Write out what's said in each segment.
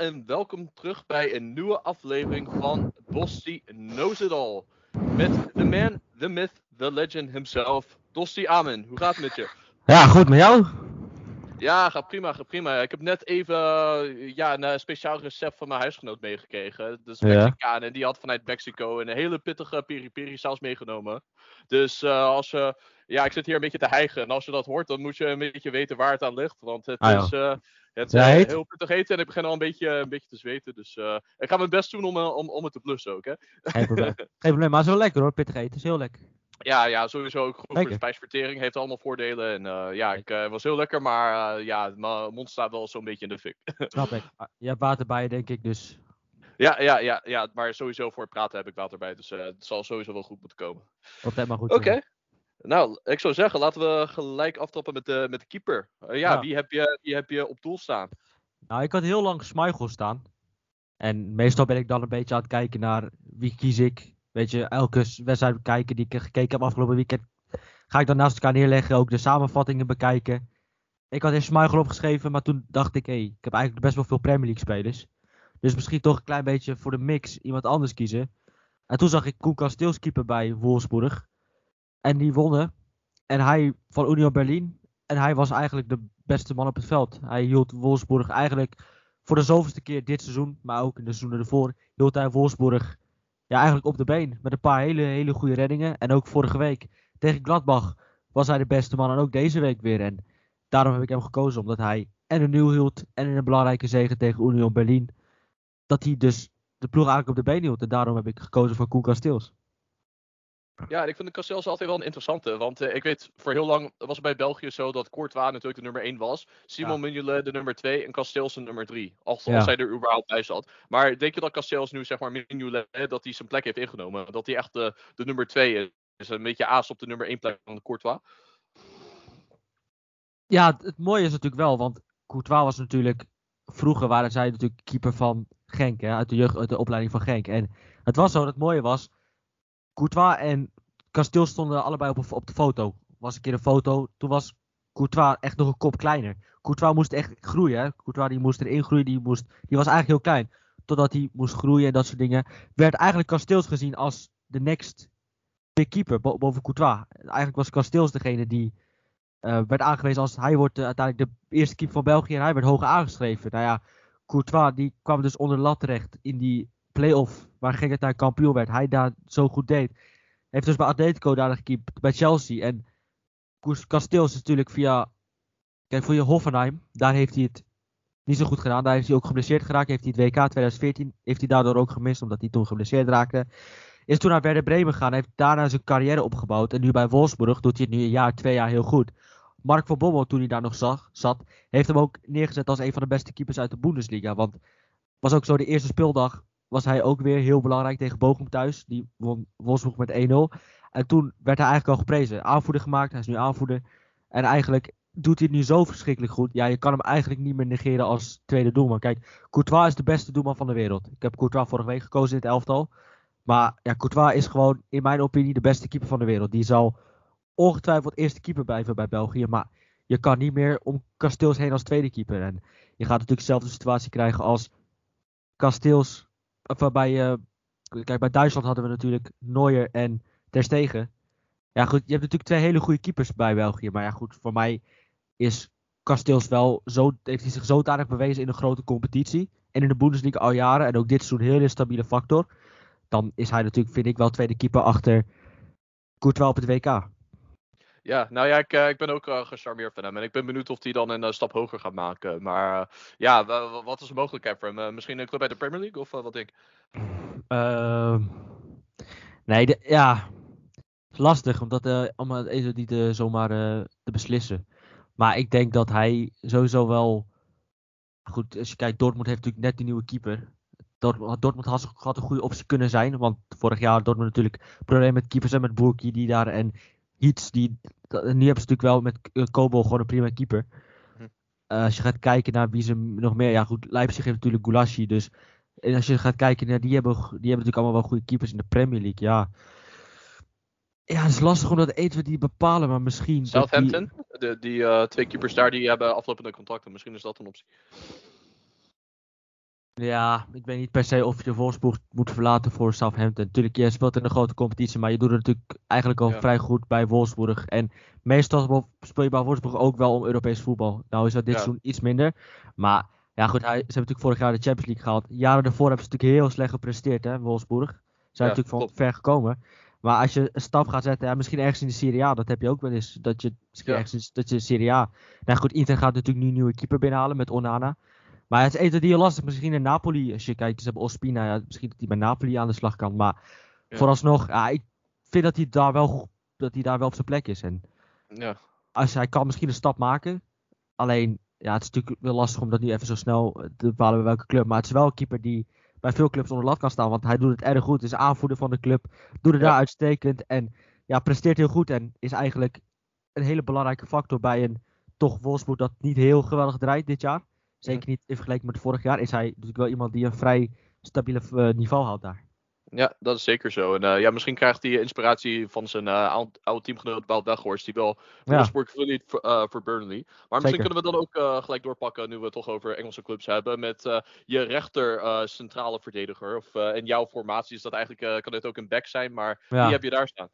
en welkom terug bij een nieuwe aflevering van Dosti Knows It All. Met de man, the myth, the legend himself, Dosti Amen. Hoe gaat het met je? Ja, goed met jou? Ja, gaat prima, gaat prima. Ik heb net even uh, ja, een speciaal recept van mijn huisgenoot meegekregen. Dus Mexicaan. En die had vanuit Mexico een hele pittige peri-peri saus meegenomen. Dus uh, als je... Ja, ik zit hier een beetje te hijgen. En als je dat hoort, dan moet je een beetje weten waar het aan ligt. Want het Ah, is... Het is heet? heel pittig eten en ik begin al een beetje, een beetje te zweten. Dus eh, ik ga mijn best doen om, eh, om, om het te blussen ook. Hè? Geen probleem. Geen probleem, maar wel lekker hoor, pittig eten. Is heel lekker. Ja, ja, sowieso ook goed voor de Lekker. spijsvertering. Heeft allemaal voordelen. En eh, ja, ik eh, was heel lekker, maar eh, ja, mijn mond staat wel zo'n beetje in de fik. Snap ik. Ah, Je hebt water bij je, denk ik, dus... ja, ja, ja, ja, maar sowieso voor het praten heb ik water bij. Dus eh, het zal sowieso wel goed moeten komen. Altijd maar goed. Oké. Nou, ik zou zeggen, laten we gelijk aftrappen met de, met de keeper. Eh, ja, Ja. Wie, heb je, wie heb je op doel staan? Nou, ik had heel lang Schmeichel staan. En meestal ben ik dan een beetje aan het kijken naar wie kies ik. Weet je, elke wedstrijd bekijken die ik gekeken heb afgelopen weekend. Ga ik dan naast elkaar neerleggen, ook de samenvattingen bekijken. Ik had eerst Schmeichel opgeschreven, maar toen dacht ik, hé, ik heb eigenlijk best wel veel Premier League spelers. Dus misschien toch een klein beetje voor de mix iemand anders kiezen. En toen zag ik Koen Kasteels keeper bij Wolfsburg. En die wonnen. En hij van Union Berlin. En hij was eigenlijk de beste man op het veld. Hij hield Wolfsburg eigenlijk voor de zoveelste keer dit seizoen, maar ook in de seizoenen ervoor, hield hij Wolfsburg ja, eigenlijk op de been. Met een paar hele, hele goede reddingen. En ook vorige week tegen Gladbach was hij de beste man. En ook deze week weer. En daarom heb ik hem gekozen, omdat hij en een nieuw hield en in een belangrijke zege tegen Union Berlin. Dat hij dus de ploeg eigenlijk op de been hield. En daarom heb ik gekozen voor Koen Kasteels. Ja, en ik vind de Castells altijd wel een interessante. Want eh, ik weet, voor heel lang was het bij België zo dat Courtois natuurlijk de nummer 1 was. Simon Ja. Mignolet de nummer 2 en Castells de nummer 3. Als, Ja. als hij er überhaupt bij zat. Maar denk je dat Castells nu, zeg maar, Mignolet, dat hij zijn plek heeft ingenomen? Dat hij echt de, de nummer 2 is? Is een beetje aas op de nummer 1 plek van Courtois? Ja, het, het mooie is natuurlijk wel, want Courtois was natuurlijk... Vroeger waren zij natuurlijk keeper van Genk, hè, uit, de jeugd, uit de opleiding van Genk. En het was zo, dat het mooie was... Courtois en Kasteel stonden allebei op, op de foto. was een keer een foto, toen was Courtois echt nog een kop kleiner. Courtois moest echt groeien, hè. Courtois die moest erin groeien, die, moest, die was eigenlijk heel klein. Totdat hij moest groeien en dat soort dingen. Werd eigenlijk Kasteels gezien als de next big keeper bo- boven Courtois. Eigenlijk was Kasteels degene die eh, werd aangewezen als hij wordt eh, uiteindelijk de eerste keeper van België en hij werd hoger aangeschreven. Nou ja, Courtois die kwam dus onder de lat terecht in die play-off waar Genk uiteindelijk kampioen werd. Hij daar zo goed deed. Heeft dus bij Atletico daar gekiept, bij Chelsea. En Kasteels is natuurlijk via, kijk voor je Hoffenheim, daar heeft hij het niet zo goed gedaan. Daar heeft hij ook geblesseerd geraakt. Heeft hij het WK 2014, heeft hij daardoor ook gemist omdat hij toen geblesseerd raakte. Is toen naar Werder Bremen gegaan, heeft daarna zijn carrière opgebouwd. En nu bij Wolfsburg doet hij het nu een jaar, twee jaar heel goed. Mark van Bommel, toen hij daar nog zag, zat, heeft hem ook neergezet als een van de beste keepers uit de Bundesliga. Want was ook zo de eerste speeldag, was hij ook weer heel belangrijk tegen Bochum thuis. Die won Wolfsburg met 1-0. En toen werd hij eigenlijk al geprezen. Aanvoerder gemaakt, hij is nu aanvoerder. En eigenlijk doet hij het nu zo verschrikkelijk goed. Ja, je kan hem eigenlijk niet meer negeren als tweede doelman. Kijk, Courtois is de beste doelman van de wereld. Ik heb Courtois vorige week gekozen in het elftal. Maar ja, Courtois is gewoon in mijn opinie de beste keeper van de wereld. Die zal ongetwijfeld eerste keeper blijven bij België. Maar je kan niet meer om Kasteels heen als tweede keeper. En je gaat natuurlijk dezelfde situatie krijgen als Kasteels. Of bij, eh, kijk, bij Duitsland hadden we natuurlijk Neuer en Ter Stegen. Ja goed, je hebt natuurlijk twee hele goede keepers bij België. Maar ja goed, voor mij is Kasteels wel zo, heeft hij zich zodanig bewezen in een grote competitie. En in de Bundesliga al jaren. En ook dit seizoen een hele stabiele factor. Dan is hij natuurlijk, vind ik, wel tweede keeper achter Courtois op het WK. Ja, nou ja, ik, eh, ik ben ook eh, gecharmeerd van hem. En ik ben benieuwd of hij dan een eh, stap hoger gaat maken. Maar ja, wa- wa- wat is de mogelijkheid voor hem? Misschien een club uit de Premier League of wat denk je? Ehm, nee, ja. Lastig om dat allemaal even niet zomaar te beslissen. Maar ik denk dat hij sowieso wel. Goed, als je kijkt, Dortmund heeft natuurlijk net die nieuwe keeper. Dortmund, Dortmund had, had een goede optie kunnen zijn. Want vorig jaar had Dortmund natuurlijk problemen met keepers en met Boerki die daar. En Hiets, die. nu hebben ze natuurlijk wel met uh, Kobo gewoon een prima keeper. Hm. Eh, als je gaat kijken naar wie ze nog meer. Ja, goed, Leipzig heeft natuurlijk Gulashi. Dus en als je gaat kijken naar die hebben, die hebben natuurlijk allemaal wel goede keepers in de Premier League. Ja, ja het is lastig om dat 1 2 die bepalen, maar misschien. dat die- Southampton, de, die eh, twee keepers daar, die hebben aflopende contracten. Misschien is dat een optie. Ja, ik weet niet per se of je Wolfsburg moet verlaten voor Southampton. Natuurlijk, je speelt in een grote competitie, maar je doet het natuurlijk eigenlijk al vrij goed bij Wolfsburg. En meestal speel je bij Wolfsburg ook wel om Europees voetbal. Nou is dat dit seizoen iets minder. Maar ja, goed, hij, ze hebben natuurlijk vorig jaar de Champions League gehaald. Jaren daarvoor hebben ze natuurlijk heel slecht gepresteerd, hè, Wolfsburg. Ze zijn natuurlijk van ver gekomen. Maar als je een stap gaat zetten, ja, misschien ergens in de Serie A, dat heb je ook wel eens. Dat je misschien ergens dat je Serie A. Nou goed, Inter gaat natuurlijk nu een nieuwe keeper binnenhalen met Onana. Maar het is even heel lastig. Misschien in Napoli, als je kijkt, ze hebben Ospina. Ja, misschien dat hij bij Napoli aan de slag kan. Maar vooralsnog, ja, ik vind dat hij daar wel, dat hij daar wel op zijn plek is. En ja. als hij kan misschien een stap maken. Alleen, ja, het is natuurlijk wel lastig om dat nu even zo snel te bepalen bij welke club. Maar het is wel een keeper die bij veel clubs onder lat kan staan. Want hij doet het erg goed. Is aanvoerder van de club. Doet het daar uitstekend. En ja, presteert heel goed. En is eigenlijk een hele belangrijke factor bij een toch Wolfsburg dat niet heel geweldig draait dit jaar. Zeker niet in vergelijking met vorig jaar. Is hij natuurlijk wel iemand die een vrij stabiele uh, niveau houdt daar. Ja, dat is zeker zo. En uh, ja, misschien krijgt hij inspiratie van zijn uh, oude teamgenoot Wout Weghorst. Die wel Wolfsburg ja. niet voor, voor Burnley. Maar misschien kunnen we dan ook gelijk doorpakken, nu we het toch over Engelse clubs hebben. Met je rechter centrale verdediger. Of in jouw formatie is dat eigenlijk, kan het ook een back zijn. Maar ja. wie heb je daar staan?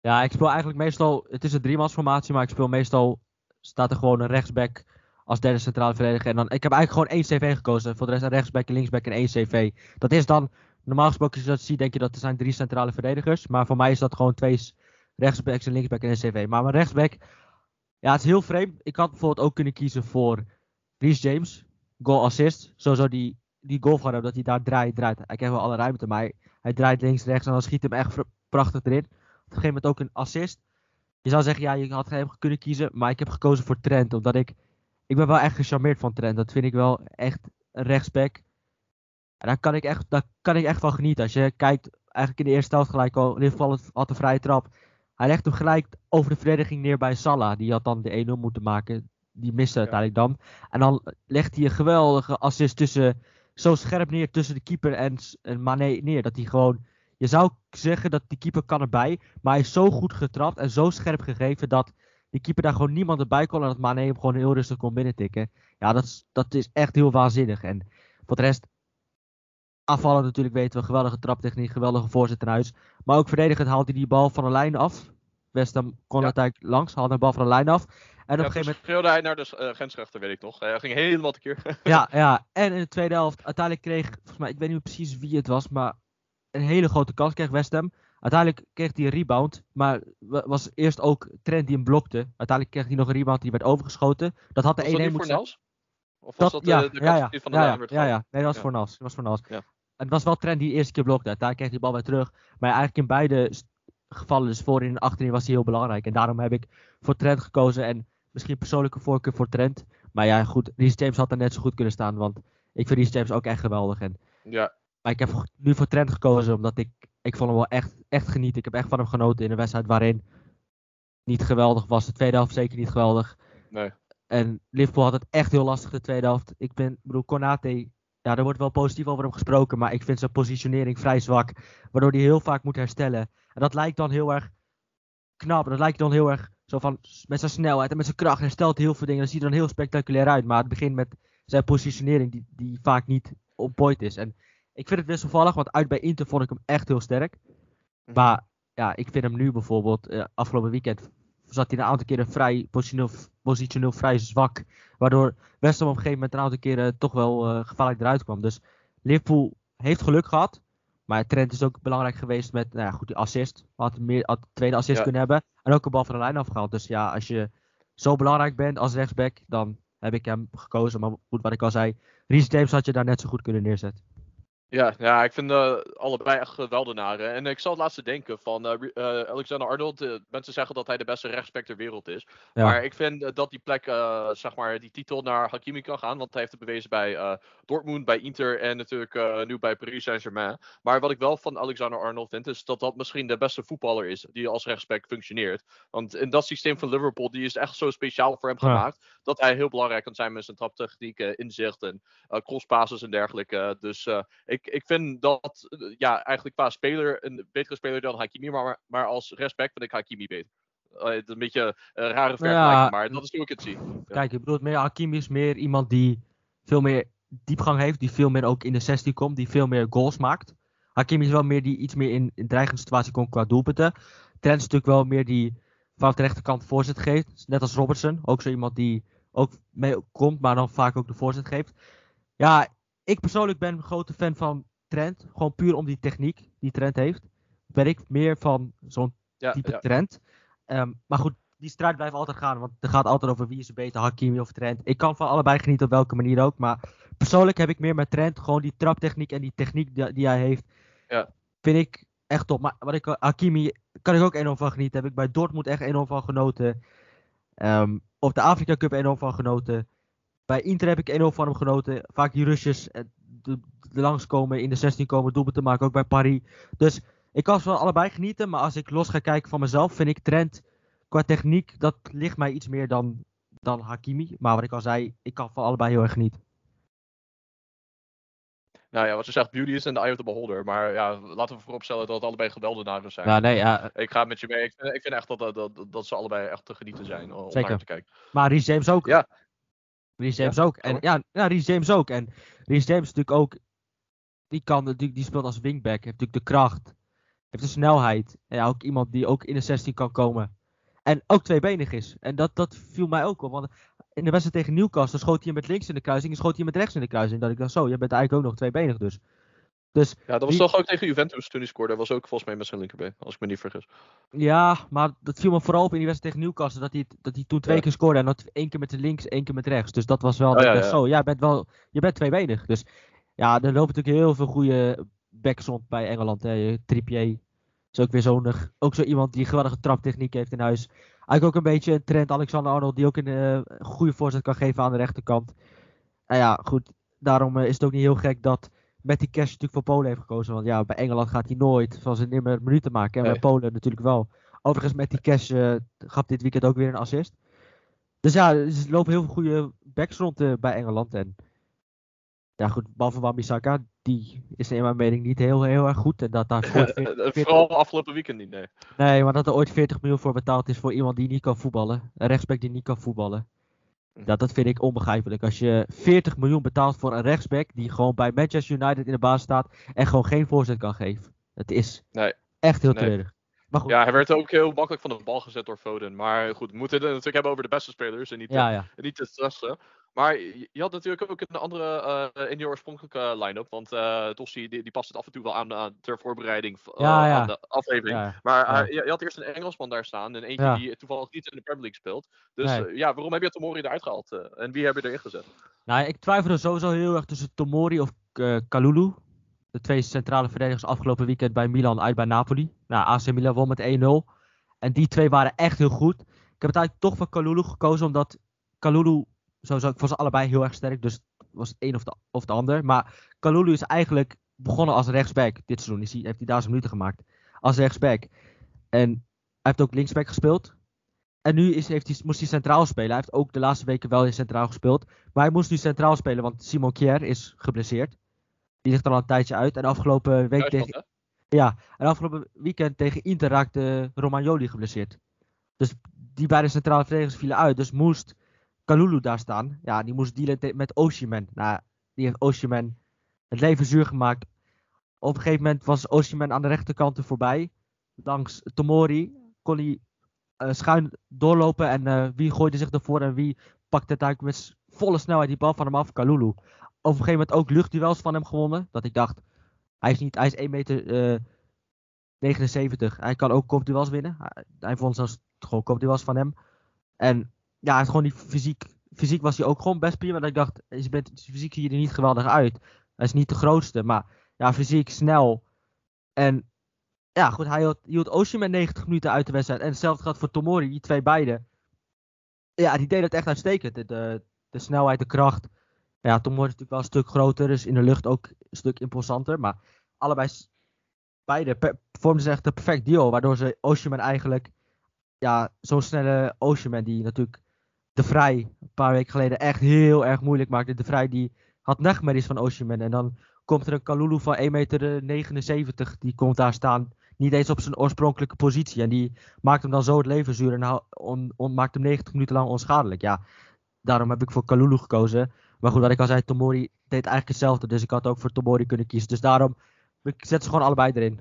Ja, ik speel eigenlijk meestal, het is een driemansformatie, maar ik speel meestal, staat er gewoon een rechtsback als derde centrale verdediger. En dan, ik heb eigenlijk gewoon één CV gekozen. Voor de rest een rechtsback, linksback en één CV. Dat is dan, normaal gesproken als je dat ziet, denk je dat er zijn drie centrale verdedigers. Maar voor mij is dat gewoon twee rechtsbacks en linksback en een CV. Maar mijn rechtsback, ja, het is heel vreemd. Ik had bijvoorbeeld ook kunnen kiezen voor Reece James. Goal assist. Sowieso die, die goal van hem, dat hij daar draait, draait. Hij krijgt wel alle ruimte, maar hij, hij draait links, rechts en dan schiet hem echt prachtig erin. Op een gegeven moment ook een assist. Je zou zeggen, ja, je had hem kunnen kiezen, maar ik heb gekozen voor Trent, omdat ik ik ben wel echt gecharmeerd van Trent. Dat vind ik wel echt een rechtsback. En daar kan ik echt, daar kan ik echt van genieten. Als je kijkt, eigenlijk in de eerste helft gelijk al, in ieder geval had een vrije trap. Hij legt hem gelijk over de verdediging neer bij Salah. Die had dan de 1-0 moeten maken. Die miste uiteindelijk dan. En dan legt hij een geweldige assist tussen, zo scherp neer tussen de keeper en, en Mane neer. Dat hij gewoon, je zou zeggen dat die keeper kan erbij. Maar hij is zo goed getrapt en zo scherp gegeven dat die keeper daar gewoon niemand erbij kon en dat Mane hem gewoon heel rustig kon binnentikken. Ja, dat is, dat is echt heel waanzinnig. En voor de rest, afvallen natuurlijk weten we, geweldige traptechniek, geweldige voorzet in huis. Maar ook verdedigend haalt hij die bal van de lijn af. West Ham kon ja. uiteindelijk langs, haalde de bal van de lijn af. En ja, op een gegeven moment... hij naar de uh, grensrechter, weet ik nog. Hij ging helemaal te keer. ja, ja, en in de tweede helft, uiteindelijk kreeg, volgens mij, ik weet niet precies wie het was, maar een hele grote kans kreeg West Ham. Uiteindelijk kreeg hij een rebound, maar was eerst ook Trent die hem blokte. Uiteindelijk kreeg hij nog een rebound die werd overgeschoten. Dat had de 1-1 moeten zijn. Of was dat, dat de, de ja, ja, van de ja, ja, ja, nee, dat was voor. Dat was voor. Het was wel Trent die de eerste keer blokte. Uiteindelijk kreeg hij de bal weer terug. Maar eigenlijk in beide gevallen, dus voorin en achterin, was hij heel belangrijk. En daarom heb ik voor Trent gekozen. En misschien persoonlijke voorkeur voor Trent. Maar ja, goed, Reece James had er net zo goed kunnen staan. Want ik vind Reece James ook echt geweldig. En, ja. Maar ik heb nu voor Trent gekozen, omdat ik ik vond hem wel echt, echt genieten. Ik heb echt van hem genoten in een wedstrijd waarin niet geweldig was. De tweede helft zeker niet geweldig. Nee. En Liverpool had het echt heel lastig de tweede helft. Ik ben, bedoel, Konate, ja, er wordt wel positief over hem gesproken, maar ik vind zijn positionering vrij zwak. Waardoor hij heel vaak moet herstellen. En dat lijkt dan heel erg knap. Dat lijkt dan heel erg zo van, met zijn snelheid en met zijn kracht herstelt heel veel dingen. Dat ziet er dan heel spectaculair uit. Maar het begint met zijn positionering die, die vaak niet op point is. En ik vind het wisselvallig, want uit bij Inter vond ik hem echt heel sterk. Mhm. Maar ja, ik vind hem nu bijvoorbeeld, uh, afgelopen weekend zat hij een aantal keren vrij positioneel, positioneel vrij zwak. Waardoor West Ham op een gegeven moment een aantal keren toch wel uh, gevaarlijk eruit kwam. Dus Liverpool heeft geluk gehad. Maar Trent is ook belangrijk geweest met nou ja, goed, die assist. Had, meer, had de tweede assist kunnen hebben. En ook een bal van de lijn afgehaald. Dus ja, als je zo belangrijk bent als rechtsback, dan heb ik hem gekozen. Maar goed, wat ik al zei, Reece James had je daar net zo goed kunnen neerzetten. Ja, ja, ik vind uh, allebei echt geweldenaren. En ik zal het laatste denken van uh, uh, Alexander Arnold. mensen zeggen dat hij de beste rechtsback ter wereld is. Maar ik vind dat die plek, zeg maar, die titel naar Hakimi kan gaan. Want hij heeft het bewezen bij Dortmund, bij Inter en natuurlijk nu bij Paris Saint-Germain. Maar wat ik wel van Alexander Arnold vind, is dat dat misschien de beste voetballer is die als rechtsback functioneert. Want in dat systeem van Liverpool, die is echt zo speciaal voor hem gemaakt. Dat hij heel belangrijk kan zijn met zijn traptechniek, inzicht en crosspasses en dergelijke. Dus ik ik, ik vind dat eh, ja, eigenlijk qua speler een betere speler dan Hakimi, maar, maar als respect vind ik Hakimi beter. Uh, het is een beetje een rare vergelijking, maar dat is hoe ik het zie. Kijk, ik bedoel, meer Hakimi is meer iemand die veel meer diepgang heeft, die veel meer ook in de 16 komt, die veel meer goals maakt. Hakimi is wel meer die iets meer in, in dreigende situatie komt qua doelpunten. Trent is natuurlijk wel meer die vanaf de rechterkant voorzet geeft. Net als Robertson, ook zo iemand die ook mee komt, maar dan vaak ook de voorzet geeft. Ja, ik persoonlijk ben een grote fan van Trent. Gewoon puur om die techniek die Trent heeft. Ben ik meer van zo'n type ja. Trent. Ehm, maar goed, die strijd blijft altijd gaan. Want het gaat altijd over wie is beter, Hakimi of Trent. Ik kan van allebei genieten op welke manier ook. Maar persoonlijk heb ik meer met Trent gewoon die traptechniek en die techniek die, die hij heeft. Ja. Vind ik echt top. Maar wat ik, Hakimi kan ik ook enorm van genieten. Heb ik bij Dortmund echt enorm van genoten. Um, op de Afrika Cup enorm van genoten. Bij Inter heb ik enorm van hem genoten. Vaak die rushes eh, de, de langskomen, in de 16 komen, doelpunten maken, ook bij Paris. Dus ik kan van allebei genieten. Maar als ik los ga kijken van mezelf, vind ik Trent qua techniek, dat ligt mij iets meer dan, dan Hakimi. Maar wat ik al zei, ik kan van allebei heel erg genieten. Nou ja, wat ze zegt, beauty is in the eye of the beholder. Maar ja, laten we vooropstellen dat het allebei geweldenaren zijn. Ja, nee, ja. Ik ga met je mee. Ik vind, ik vind echt dat, dat, dat, ze allebei echt te genieten zijn om Zeker. naar te kijken. Maar Rhys James ook. Ja. Rhys James ook. En, ja, ja, Rhys James ook. En Rhys James natuurlijk ook... Die, kan, die, die speelt als wingback. Heeft natuurlijk de kracht. Heeft de snelheid. En ja, ook iemand die ook in de 16 kan komen. En ook tweebenig is. En dat, dat viel mij ook op. Want in de wedstrijd tegen Newcastle schoot hij met links in de kruising en schoot hij met rechts in de kruising. Dat ik dacht, zo, je bent eigenlijk ook nog tweebenig dus. Dus ja, dat was toch ook tegen Juventus toen hij scoorde. Dat was ook volgens mij met zijn linkerbeen, als ik me niet vergis. Ja, maar dat viel me vooral op in die wedstrijd tegen Newcastle. Dat hij, dat hij toen twee keer scoorde. En dat één keer met de links, één keer met rechts. Dus dat was wel, oh, ja, zo, ja, je bent wel, je bent tweebenig. Dus ja, er lopen natuurlijk heel veel goede backs rond bij Engeland. Hè. Trippier is ook weer zo'n, ook zo iemand die geweldige traptechniek heeft in huis. Eigenlijk ook een beetje een trend Alexander Arnold die ook een uh, goede voorzet kan geven aan de rechterkant. En ja, goed. Daarom uh, is het ook niet heel gek dat Matty Cash natuurlijk voor Polen heeft gekozen. Want ja, bij Engeland gaat hij nooit van zijn nimmer minuten maken. En bij Polen natuurlijk wel. Overigens, Matty Cash uh, gaf dit weekend ook weer een assist. Dus ja, er lopen heel veel goede backs rond bij Engeland. En ja, goed, behalve Wan-Bissaka, die is in mijn mening niet heel, heel erg goed. En dat daar 40, Vooral afgelopen weekend niet, nee. Nee, maar dat er ooit 40 miljoen voor betaald is voor iemand die niet kan voetballen. Een rechtsback die niet kan voetballen. Dat, dat vind ik onbegrijpelijk. Als je 40 miljoen betaalt voor een rechtsback die gewoon bij Manchester United in de baas staat en gewoon geen voorzet kan geven. Het is nee. echt heel treurig. Maar goed. Ja, hij werd ook heel makkelijk van de bal gezet door Foden. Maar goed, we moeten het natuurlijk hebben over de beste spelers en niet, ja, ja. niet te stressen. Maar je had natuurlijk ook een andere uh, in je oorspronkelijke line-up. Want uh, Tossi die, die past het af en toe wel aan, ter voorbereiding uh, aan de aflevering. Maar je, je, had eerst een Engelsman daar staan. En eentje die toevallig niet in de Premier League speelt. Dus ja, waarom heb je Tomori eruit gehaald? en wie heb je erin gezet? Nou, ik twijfelde sowieso heel erg tussen Tomori of Kalulu. De twee centrale verdedigers afgelopen weekend bij Milan uit bij Napoli. Nou, AC Milan won met 1-0. En die twee waren echt heel goed. Ik heb het eigenlijk toch voor Kalulu gekozen, omdat Kalulu sowieso, ik vond ze allebei heel erg sterk. Dus was het een of de, of de ander. Maar Kalulu is eigenlijk begonnen als rechtsback dit seizoen. Is hij, heeft hij duizend minuten gemaakt. Als rechtsback. En hij heeft ook linksback gespeeld. En nu is, heeft hij, moest hij centraal spelen. Hij heeft ook de laatste weken wel in centraal gespeeld. Maar hij moest nu centraal spelen, want Simon Kier is geblesseerd. Die ligt al een tijdje uit. En afgelopen week tegen. Ja, en afgelopen weekend tegen Inter raakte Romagnoli geblesseerd. Dus die beide centrale verdedigers vielen uit. Dus moest Kalulu daar staan. Ja, die moest dealen met Oshiman. Nou, die heeft Oshiman het leven zuur gemaakt. Op een gegeven moment was Oshiman aan de rechterkant er voorbij. Langs Tomori kon hij uh, schuin doorlopen. En uh, wie gooide zich ervoor en wie pakte het eigenlijk met volle snelheid die bal van hem af? Kalulu. Op een gegeven moment ook luchtduels van hem gewonnen. Dat ik dacht, hij is, niet, hij is 1 meter uh, eh, 79. Hij kan ook kopduels winnen. Hij, hij vond zelfs gewoon kopduels van hem. En ja, gewoon die fysiek, fysiek was hij ook gewoon best prima. Dat ik dacht, fysiek zie je er niet geweldig uit. Hij is niet de grootste, maar ja, fysiek, snel. En ja, goed, hij hield, hield Ocean met 90 minuten uit de wedstrijd. En hetzelfde gaat voor Tomori, die twee beiden. Ja, die deden het echt uitstekend. De, de, snelheid, de kracht. Ja, Tomori is natuurlijk wel een stuk groter, dus in de lucht ook een stuk imposanter. Maar allebei, beide vormden ze echt een perfect deal. Waardoor ze Ocean eigenlijk ja, zo'n snelle Oceanman die natuurlijk de Vrij een paar weken geleden echt heel erg moeilijk maakte. De Vrij die had nachtmerries van Oceanman. En dan komt er een Kalulu van 1,79 meter, die komt daar staan. Niet eens op zijn oorspronkelijke positie. En die maakt hem dan zo het leven zuur en on, maakt hem 90 minuten lang onschadelijk. Ja, daarom heb ik voor Kalulu gekozen. Maar goed, wat ik al zei, Tomori deed eigenlijk hetzelfde. Dus ik had ook voor Tomori kunnen kiezen. Dus daarom ik zet ze gewoon allebei erin.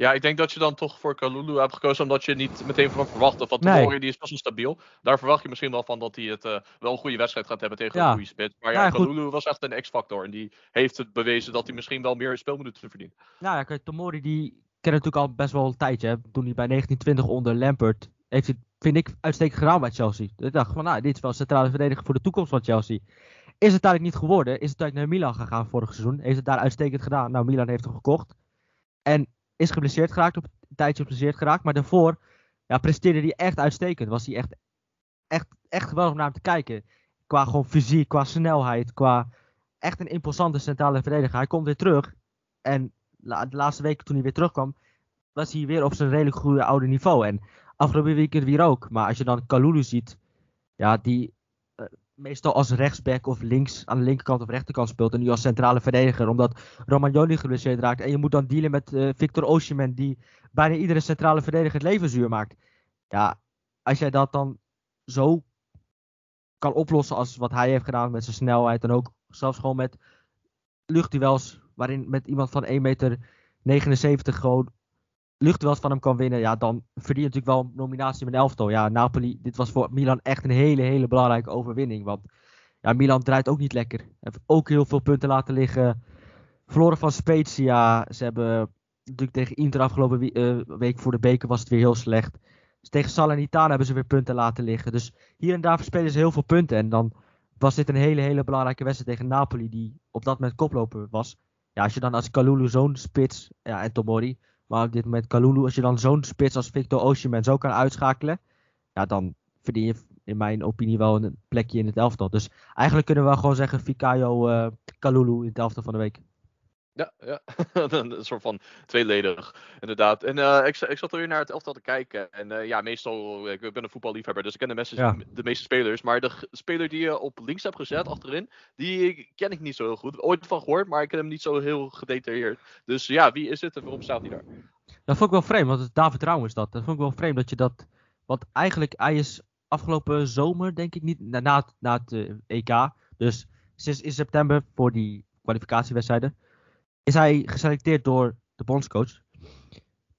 Ja, ik denk dat je dan toch voor Kalulu hebt gekozen omdat je niet meteen van verwacht. Of wat Tomori die is best wel stabiel. Daar verwacht je misschien wel van dat hij het uh, wel een goede wedstrijd gaat hebben tegen ja. een goede Maar ja, ja Kalulu was echt een X-factor. En die heeft het bewezen dat hij misschien wel meer speelminuten verdient. Nou ja, kijk, Tomori die ken natuurlijk al best wel een tijdje. Hè. Toen hij bij 1920 onder Lampert heeft hij, vind ik, uitstekend gedaan bij Chelsea. Ik dacht van, nou, dit is wel centrale verdediger voor de toekomst van Chelsea. Is het eigenlijk niet geworden. Is het eigenlijk naar Milan gegaan vorig seizoen. Heeft het daar uitstekend gedaan. Nou, Milan heeft hem gekocht. En is geblesseerd geraakt. Op een tijdje geblesseerd geraakt. Maar daarvoor ja, presteerde hij echt uitstekend. Was hij echt, echt, echt geweldig om naar hem te kijken. Qua gewoon fysiek, qua snelheid, qua echt een imposante centrale verdediger. Hij komt weer terug. En de laatste weken toen hij weer terugkwam, was hij weer op zijn redelijk goede oude niveau. En afgelopen weekend weer ook. Maar als je dan Kalulu ziet, ja, die meestal als rechtsback of links aan de linkerkant of rechterkant speelt. En nu als centrale verdediger, omdat Romagnoli geblesseerd raakt. En je moet dan dealen met uh, Victor Osimhen, die bijna iedere centrale verdediger het leven zuur maakt. Ja, als jij dat dan zo kan oplossen als wat hij heeft gedaan met zijn snelheid. En ook zelfs gewoon met luchtduels, waarin met iemand van 1,79 meter gewoon luchtduels van hem kan winnen, ja, dan verdient natuurlijk wel een nominatie met elftal. Ja, Napoli, dit was voor Milan echt een hele, hele belangrijke overwinning. Want ja, Milan draait ook niet lekker. Heeft ook heel veel punten laten liggen. Verloren van Spezia. Ze hebben natuurlijk tegen Inter afgelopen uh, week voor de beker was het weer heel slecht. Dus tegen Salernitana hebben ze weer punten laten liggen. Dus hier en daar verspelen ze heel veel punten. En dan was dit een hele, hele belangrijke wedstrijd tegen Napoli, die op dat moment koploper was. Ja, als je dan als Kalulu zo'n spits, ja, en Tomori, maar op dit moment Kalulu, als je dan zo'n spits als Victor Osimhen zo kan uitschakelen, ja, dan verdien je in mijn opinie wel een plekje in het elftal. Dus eigenlijk kunnen we wel gewoon zeggen Fikayo uh, Kalulu in het elftal van de week. Ja, ja. een soort van tweeledig, inderdaad. En uh, ik, ik zat er weer naar het elftal te kijken. En uh, ja, meestal, ik ben een voetballiefhebber, dus ik ken de, meeste, de meeste spelers. Maar de speler die je op links hebt gezet, achterin, die ken ik niet zo heel goed. Ooit van gehoord, maar ik ken hem niet zo heel gedetailleerd. Dus ja, wie is het en waarom staat hij daar? Dat vond ik wel vreemd, want David Raum is dat. Dat vond ik wel vreemd dat je dat... Want eigenlijk, hij is afgelopen zomer, denk ik niet, na, na, na het uh, EK. Dus sinds in september voor die kwalificatiewedstrijden is hij geselecteerd door de bondscoach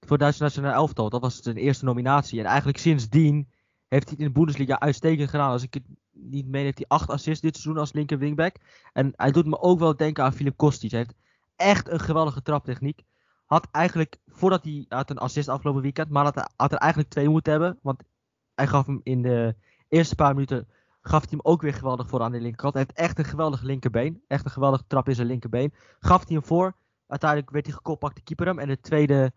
voor Duits nationale elftal. Dat was zijn eerste nominatie. En eigenlijk sindsdien heeft hij in de Bundesliga uitstekend gedaan. Als ik het niet meen, heeft hij acht assists dit seizoen als linker wingback. En hij doet me ook wel denken aan Filip Kostic. Hij heeft echt een geweldige traptechniek. Had eigenlijk, voordat hij had een assist afgelopen weekend, maar had er eigenlijk twee moeten hebben. Want hij gaf hem in de eerste paar minuten gaf hij hem ook weer geweldig voor aan de linkerkant. Hij heeft echt een geweldig linkerbeen. Echt een geweldige trap in zijn linkerbeen. Gaf hij hem voor. Uiteindelijk werd hij gekopt, pakte de keeper hem. En het tweede,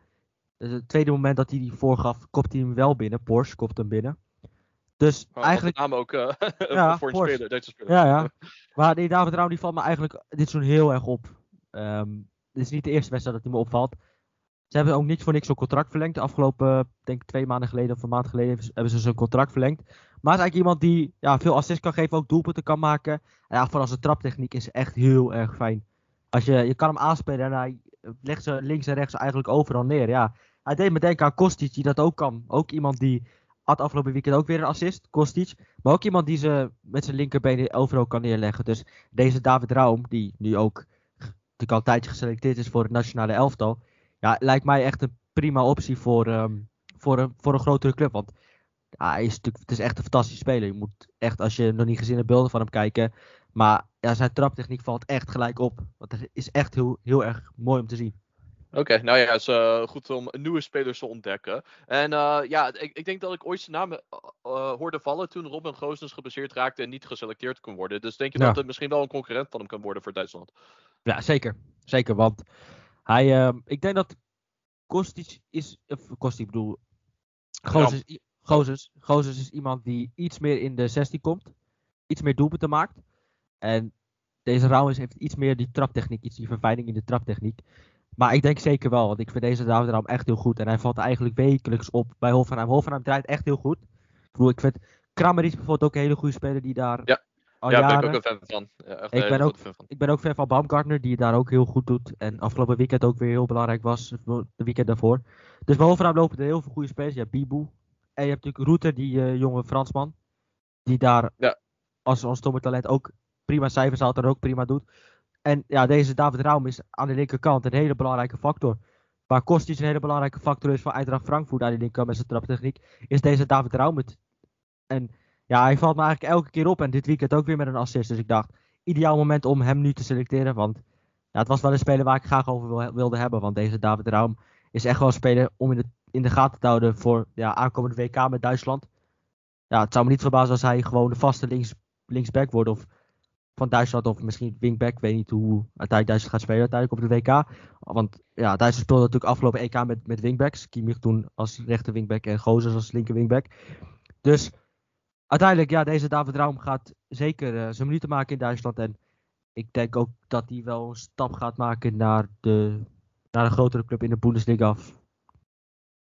het tweede moment dat hij die voorgaf, kopte hij hem wel binnen. Porsche kopte hem binnen. Dus oh, eigenlijk... naam ook uh, ja, voor een speler, Duitse speler. Ja, ja. Maar die David Raum die valt me eigenlijk dit seizoen heel erg op. Um, dit is niet de eerste wedstrijd dat hij me opvalt. Ze hebben ook niet voor niks zo'n contract verlengd. De afgelopen, denk ik twee maanden geleden of een maand geleden hebben ze zijn contract verlengd. Maar is eigenlijk iemand die ja, veel assist kan geven, ook doelpunten kan maken. En ja, vooral zijn traptechniek is echt heel erg fijn. Als je, je kan hem aanspelen en hij legt ze links en rechts eigenlijk overal neer. Ja. Hij deed me denken aan Kostic, die dat ook kan. Ook iemand die had afgelopen weekend ook weer een assist, Kostic. Maar ook iemand die ze met zijn linkerbeen overal kan neerleggen. Dus deze David Raum, die nu ook natuurlijk al een tijdje geselecteerd is voor het nationale elftal. Ja, lijkt mij echt een prima optie voor, um, voor, een, voor een grotere club. Want ja, hij is natuurlijk, het is echt een fantastische speler. Je moet echt, als je nog niet gezien hebt, beelden van hem kijken. Maar ja, zijn traptechniek valt echt gelijk op. Want het is echt heel, heel erg mooi om te zien. Oké, nou ja, het is uh, goed om nieuwe spelers te ontdekken. En uh, ja, ik, ik, denk dat ik ooit zijn naam uh, hoorde vallen toen Robin Goossens gebaseerd raakte en niet geselecteerd kon worden. Dus denk je dat het misschien wel een concurrent van hem kan worden voor Duitsland? Ja, zeker. Zeker, want hij, ik denk dat Kostic is, of Kostic bedoel, Goossens, Gozes. Gozes is iemand die iets meer in de 16 komt. Iets meer doelpunten maakt. En deze Rauwens heeft iets meer die traptechniek. Iets die verfijning in de traptechniek. Maar ik denk zeker wel. Want ik vind deze Raum echt heel goed. En hij valt eigenlijk wekelijks op bij Hoffenheim. Hoffenheim draait echt heel goed. Ik bedoel, ik vind Kramer is bijvoorbeeld ook een hele goede speler die daar ja. al ja, jaren... ben ik ook een fan van. Ja, echt ik, ben ook, fan van. ik ben ook fan van Baumgartner, die daar ook heel goed doet. En afgelopen weekend ook weer heel belangrijk was. De weekend daarvoor. Dus bij Hoffenheim lopen er heel veel goede spelers. Ja, Bibu, en je hebt natuurlijk Router, die uh, jonge Fransman. Die daar ja. als, als talent ook prima cijfers haalt en ook prima doet. En ja, deze David Raum is aan de linkerkant een hele belangrijke factor. Waar Kostic een hele belangrijke factor is voor Eintracht Frankfurt aan de linkerkant met zijn traptechniek, is deze David Raum het. En ja, hij valt me eigenlijk elke keer op en dit weekend ook weer met een assist. Dus ik dacht, ideaal moment om hem nu te selecteren, want ja, het was wel een speler waar ik graag over wilde hebben. Want deze David Raum is echt wel een speler om in de, in de gaten te houden voor ja, aankomende WK met Duitsland. Ja, het zou me niet verbazen als hij gewoon de vaste links, linksback wordt. Of van Duitsland of misschien wingback. Ik weet niet hoe uiteindelijk Duitsland gaat spelen uiteindelijk op de WK. Want ja, Duitsland speelde natuurlijk afgelopen EK met, met wingbacks. Kimmich toen als rechter wingback en Gozes als linker wingback. Dus uiteindelijk, ja, deze David Raum gaat zeker uh, zijn minuten maken in Duitsland. En ik denk ook dat hij wel een stap gaat maken naar de, naar een grotere club in de Bundesliga.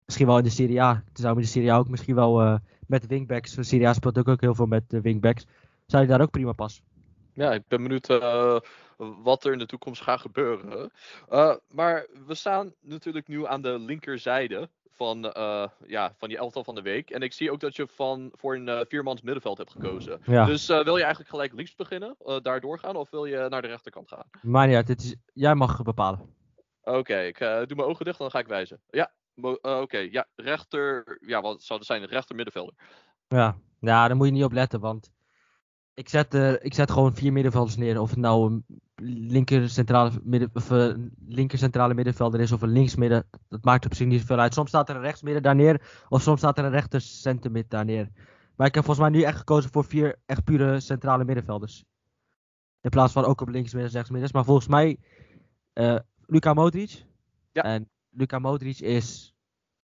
Misschien wel in de Serie A. Het zou in de Serie A ook misschien wel uh, met wingbacks. De Serie A speelt ook, ook heel veel met wingbacks. Zou je daar ook prima passen? Ja, ik ben benieuwd uh, wat er in de toekomst gaat gebeuren. Uh, maar we staan natuurlijk nu aan de linkerzijde van, uh, ja, van die elftal van de week. En ik zie ook dat je van, voor een viermans middenveld hebt gekozen. Ja. Dus wil je eigenlijk gelijk links beginnen, daar doorgaan, of wil je naar de rechterkant gaan? Maar ja, dit is, jij mag bepalen. Oké, ik doe mijn ogen dicht en dan ga ik wijzen. Ja, oké, ja, rechter, ja, wat zou het zijn? Rechter middenvelder. Ja. ja, daar moet je niet op letten, want ik zet, uh, ik zet gewoon vier middenvelders neer. Of het nou een linker centrale, midden, of linker centrale middenvelder is of een linksmidden. Dat maakt op zich niet zoveel uit. Soms staat er een rechtsmidden daar neer. Of soms staat er een rechter centermid daar neer. Maar ik heb volgens mij nu echt gekozen voor vier echt pure centrale middenvelders. In plaats van ook op linksmidden en rechtsmidden. Maar volgens mij uh, Luka Modric. Ja. En Luka Modric is,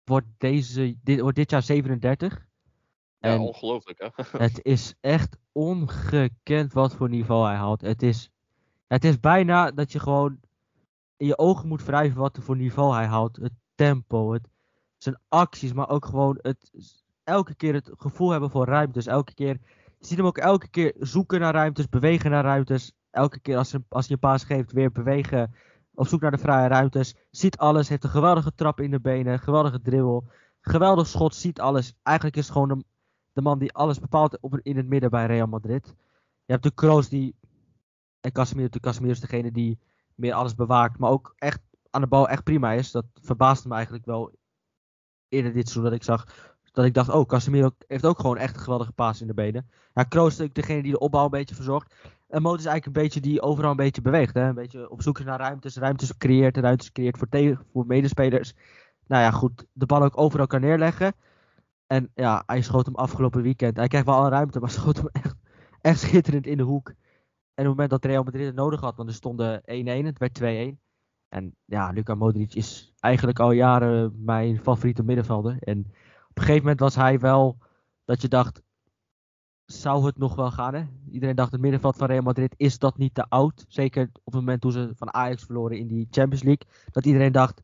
wordt, deze, dit, wordt dit jaar 37. Ja, en ongelooflijk hè. het is echt ongekend wat voor niveau hij haalt. Het is, het is bijna dat je gewoon in je ogen moet wrijven wat voor niveau hij haalt. Het tempo, het, zijn acties, maar ook gewoon het, elke keer het gevoel hebben voor ruimtes. Elke keer, je ziet hem ook elke keer zoeken naar ruimtes, bewegen naar ruimtes. Elke keer als, hij, als hij een paas geeft, weer bewegen op zoek naar de vrije ruimtes. Ziet alles, heeft een geweldige trap in de benen, geweldige dribbel. Geweldig schot, ziet alles. Eigenlijk is het gewoon de man die alles bepaalt op, in het midden bij Real Madrid. Je hebt de Kroos die. En Casemiro, de Casemiro is degene die meer alles bewaakt. Maar ook echt aan de bal echt prima is. Dat verbaasde me eigenlijk wel eerder dit seizoen. Dat ik zag. Dat ik dacht, oh, Casemiro heeft ook gewoon echt een geweldige paas in de benen. Ja, Kroos is degene die de opbouw een beetje verzorgt. En Moot is eigenlijk een beetje die overal een beetje beweegt. Hè? Een beetje op zoek naar ruimtes. Ruimtes creëert. Ruimtes creëert voor, tegen, voor medespelers. Nou ja, goed. De bal ook overal kan neerleggen. En ja, hij schoot hem afgelopen weekend. Hij kreeg wel al ruimte, maar schoot hem echt, echt schitterend in de hoek. En op het moment dat Real Madrid het nodig had, want er stonden 1-1, het werd 2-1. En ja, Luka Modric is eigenlijk al jaren mijn favoriete middenvelder. En op een gegeven moment was hij wel dat je dacht, zou het nog wel gaan? Hè? Iedereen dacht, het middenveld van Real Madrid is dat niet te oud. Zeker op het moment toen ze van Ajax verloren in die Champions League. Dat iedereen dacht,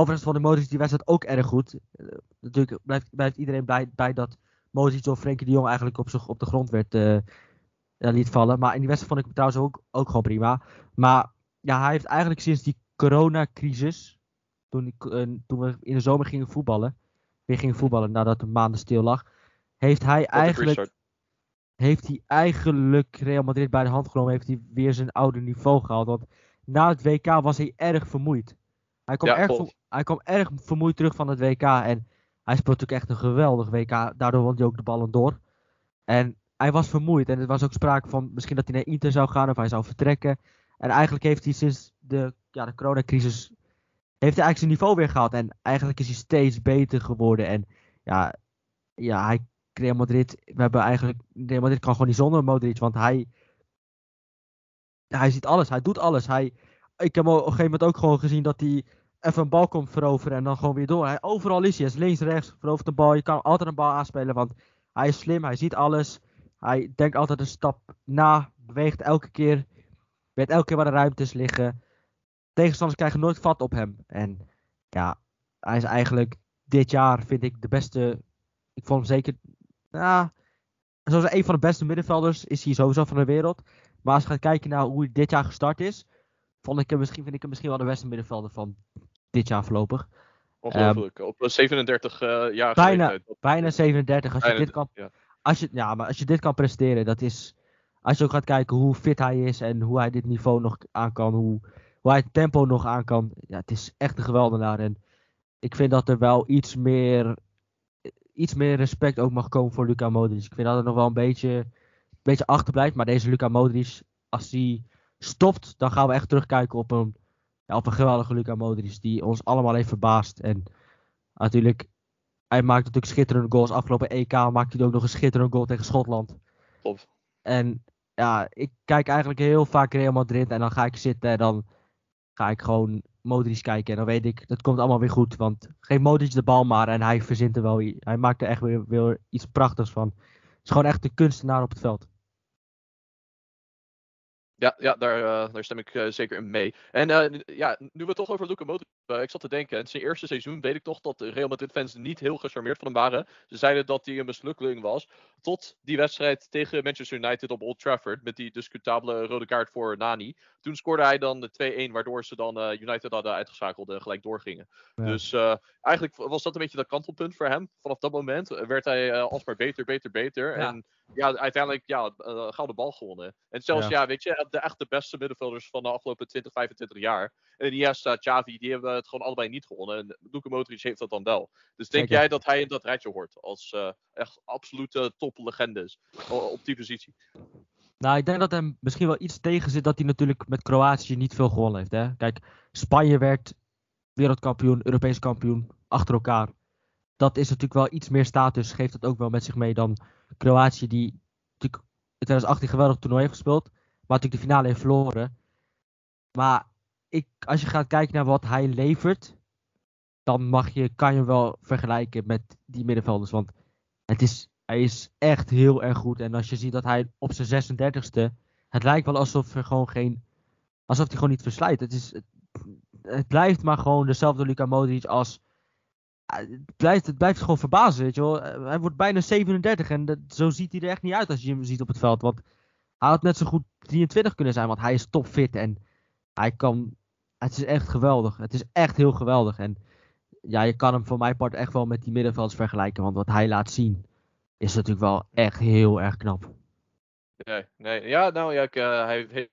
Overigens vond ik Modric die wedstrijd ook erg goed. Uh, natuurlijk blijft, blijft iedereen blij bij dat Modric door Frenkie de Jong eigenlijk op, zich, op de grond werd uh, liet vallen. Maar in die wedstrijd vond ik hem trouwens ook, ook gewoon prima. Maar ja, hij heeft eigenlijk sinds die coronacrisis, toen, uh, toen we in de zomer gingen voetballen, weer gingen voetballen nadat de maanden stil lag, heeft hij eigenlijk heeft hij eigenlijk Real Madrid bij de hand genomen, heeft hij weer zijn oude niveau gehaald. Want na het WK was hij erg vermoeid. Hij kwam, erg, hij kwam erg vermoeid terug van het WK. En hij speelt natuurlijk echt een geweldig WK. Daardoor won hij ook de ballen door. En hij was vermoeid. En er was ook sprake van misschien dat hij naar Inter zou gaan of hij zou vertrekken. En eigenlijk heeft hij sinds de, ja, de coronacrisis. Heeft hij eigenlijk zijn niveau weer gehaald. En eigenlijk is hij steeds beter geworden. En ja, ja hij, Real Madrid. We hebben eigenlijk. Real Madrid kan gewoon niet zonder Modric. Want hij. Hij ziet alles. Hij doet alles. Hij, ik heb op een gegeven moment ook gewoon gezien dat hij even een bal komt veroveren en dan gewoon weer door. Hij, overal is hij. Hij is links, rechts, verovert de bal. Je kan altijd een bal aanspelen, want hij is slim. Hij ziet alles. Hij denkt altijd een stap na. Beweegt elke keer. Weet elke keer waar de ruimtes liggen. Tegenstanders krijgen nooit vat op hem. En ja, hij is eigenlijk dit jaar, vind ik, de beste. Ik vond hem zeker. Nou, zoals een van de beste middenvelders is hij sowieso van de wereld. Maar als je gaat kijken naar hoe hij dit jaar gestart is, vond ik hem misschien, vind ik hem misschien wel de beste middenvelder van dit jaar voorlopig. Ongelooflijk. Um, op 37 uh, jaar bijna, bijna 37. Als je, dit kan, ja. als, je, ja, maar als je dit kan presteren, dat is als je ook gaat kijken hoe fit hij is en hoe hij dit niveau nog aan kan, hoe, hoe hij het tempo nog aan kan. Ja, het is echt een geweldenaar. En ik vind dat er wel iets meer, iets meer respect ook mag komen voor Luca Modric. Ik vind dat er nog wel een beetje, een beetje achterblijft. Maar deze Luca Modric, als hij stopt, dan gaan we echt terugkijken op een, ja, op een geweldige Luca Modric. Die ons allemaal heeft verbaasd. En natuurlijk, hij maakt natuurlijk schitterende goals. Afgelopen EK maakte hij ook nog een schitterende goal tegen Schotland. Klopt. En ja, ik kijk eigenlijk heel vaak Real Madrid en dan ga ik zitten en dan ga ik gewoon Modric kijken. En dan weet ik, dat komt allemaal weer goed. Want geef Modric de bal maar en hij verzint er wel, hij maakt er echt weer, weer iets prachtigs van. Het is gewoon echt de kunstenaar op het veld. Ja, ja daar, uh, daar stem ik uh, zeker in mee. En uh, ja, nu we het toch over Luka Modric ik zat te denken, in zijn eerste seizoen weet ik toch dat de Real Madrid fans niet heel gecharmeerd van hem waren. Ze zeiden dat hij een mislukkeling was. Tot die wedstrijd tegen Manchester United op Old Trafford. Met die discutabele rode kaart voor Nani. Toen scoorde hij dan de 2-1, waardoor ze dan uh, United hadden uitgeschakeld en gelijk doorgingen. Ja. Dus uh, eigenlijk was dat een beetje dat kantelpunt voor hem. Vanaf dat moment werd hij alsmaar beter, beter, beter. Ja. En ja, uiteindelijk ja, gouden bal gewonnen. En zelfs, ja. ja, weet je, de echt de beste middenvelders van de afgelopen 20, 25 jaar. En Iniesta, Xavi, die hebben het gewoon allebei niet gewonnen. En Luka Modric heeft dat dan wel. Dus denk Zeker. jij dat hij in dat rijtje hoort? Als uh, echt absolute toplegendes op die positie? Nou, ik denk dat hem misschien wel iets tegen zit dat hij natuurlijk met Kroatië niet veel gewonnen heeft. Hè? Kijk, Spanje werd wereldkampioen, Europees kampioen, achter elkaar. Dat is natuurlijk wel iets meer status, geeft het ook wel met zich mee dan Kroatië, die natuurlijk in 2018 geweldig toernooi heeft gespeeld, maar natuurlijk de finale heeft verloren. Maar ik, als je gaat kijken naar wat hij levert, dan mag je, kan je hem wel vergelijken met die middenvelders. Want het is, hij is echt heel erg goed. En als je ziet dat hij op zijn 36e, het lijkt wel alsof er gewoon geen, alsof hij gewoon niet verslijt. Het, is, het, blijft maar gewoon dezelfde Luka Modric als, het blijft, het blijft gewoon verbazen, weet je wel. Hij wordt bijna 37 en dat, zo ziet hij er echt niet uit als je hem ziet op het veld. Want hij had net zo goed 23 kunnen zijn, want hij is topfit en hij kan het is echt geweldig. Het is echt heel geweldig. En ja, je kan hem voor mijn part echt wel met die middenvelds vergelijken. Want wat hij laat zien is natuurlijk wel echt heel erg knap. Nee, nee. Ja, nou ja, ik, uh, hij heeft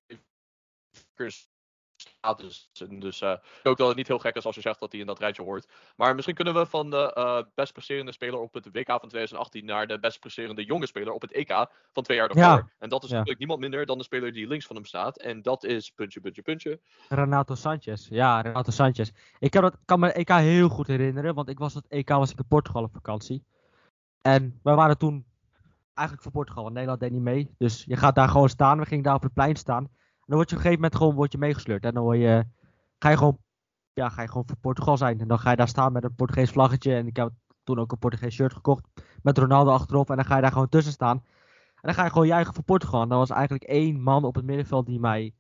status. Dus uh, ook dat het niet heel gek is als je zegt dat hij in dat rijtje hoort. Maar misschien kunnen we van de uh, best presterende speler op het WK van 2018 naar de best presterende jonge speler op het EK van twee jaar daarvoor. Ja. En dat is ja. natuurlijk niemand minder dan de speler die links van hem staat. En dat is puntje, puntje, puntje. Renato Sanchez. Ja, Renato Sanchez. Ik kan, dat, kan me EK heel goed herinneren, want ik was het EK was ik in Portugal op vakantie. En we waren toen eigenlijk voor Portugal, want Nederland deed niet mee. Dus je gaat daar gewoon staan. We gingen daar op het plein staan dan word je op een gegeven moment gewoon word je meegesleurd. En dan word je, ga, je gewoon, ja, ga je gewoon voor Portugal zijn. En dan ga je daar staan met een Portugees vlaggetje. En ik heb toen ook een Portugees shirt gekocht. Met Ronaldo achterop. En dan ga je daar gewoon tussen staan. En dan ga je gewoon juichen voor Portugal. En dan was eigenlijk één man op het middenveld die mij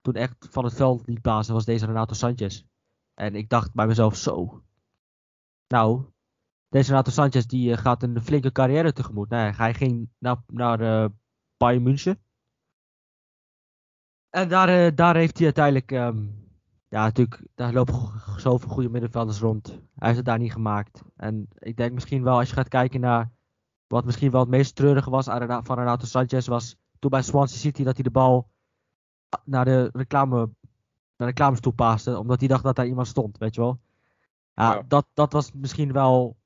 toen echt van het veld liet blazen. was deze Renato Sanchez. En ik dacht bij mezelf zo. Nou, deze Renato Sanchez die eh, gaat een flinke carrière tegemoet. Nee, hij ging naar, naar uh, Bayern München. En daar, uh, daar heeft hij uiteindelijk. Um, ja, natuurlijk, daar lopen zoveel goede middenvelders rond. Hij heeft het daar niet gemaakt. En ik denk misschien wel, als je gaat kijken naar. Wat misschien wel het meest treurige was van Renato Sanchez. Was toen bij Swansea City dat hij de bal naar de reclame. Naar de reclamestoel paaste. Omdat hij dacht dat daar iemand stond, weet je wel. Ja, ja. Dat, dat was misschien wel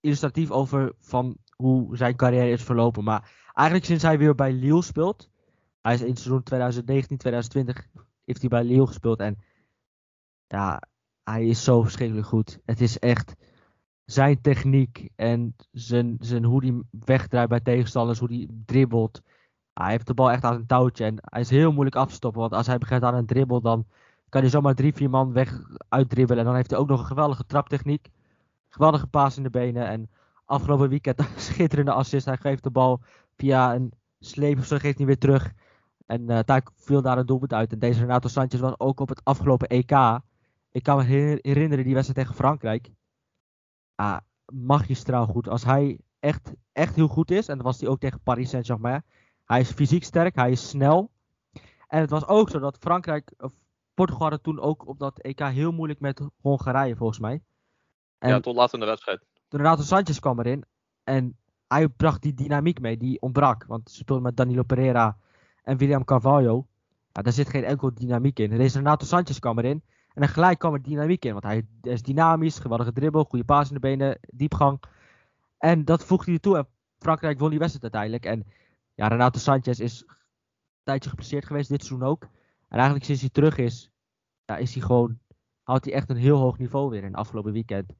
illustratief over van hoe zijn carrière is verlopen. Maar eigenlijk sinds hij weer bij Lille speelt, hij is in het seizoen 2019, 2020 heeft hij bij Lille gespeeld. En ja, hij is zo verschrikkelijk goed. Het is echt zijn techniek en zijn, zijn, hoe hij wegdraait bij tegenstanders, hoe hij dribbelt. Hij heeft de bal echt aan een touwtje en hij is heel moeilijk af te stoppen. Want als hij begint aan een dribbel, dan kan hij zomaar drie, vier man weg uitdribbelen. En dan heeft hij ook nog een geweldige traptechniek. Geweldige paas in de benen. En afgelopen weekend een schitterende assist. Hij geeft de bal via een sleep of zo, geeft hij weer terug. En uh, daar viel daar een doelpunt uit. En deze Renato Sanchez was ook op het afgelopen EK. Ik kan me herinneren die wedstrijd tegen Frankrijk. Ah, magistraal goed. Als hij echt, echt heel goed is, en dat was hij ook tegen Paris Saint-Germain. Hij is fysiek sterk, hij is snel. En het was ook zo dat Frankrijk, of Portugal hadden toen ook op dat EK heel moeilijk met Hongarije volgens mij. En ja, tot laat in de wedstrijd. Renato Sanchez kwam erin. En hij bracht die dynamiek mee, die ontbrak. Want ze speelden met Danilo Pereira en William Carvalho. Ja, daar zit geen enkel dynamiek in. Deze Renato Sanchez kwam erin. En dan gelijk kwam er dynamiek in. Want hij is dynamisch, geweldige dribbel, goede paas in de benen, diepgang. En dat voegde hij toe. En Frankrijk won die wedstrijd uiteindelijk. En ja, Renato Sanchez is een tijdje geblesseerd geweest, dit seizoen ook. En eigenlijk sinds hij terug is, ja, is hij gewoon, houdt hij echt een heel hoog niveau weer in het afgelopen weekend.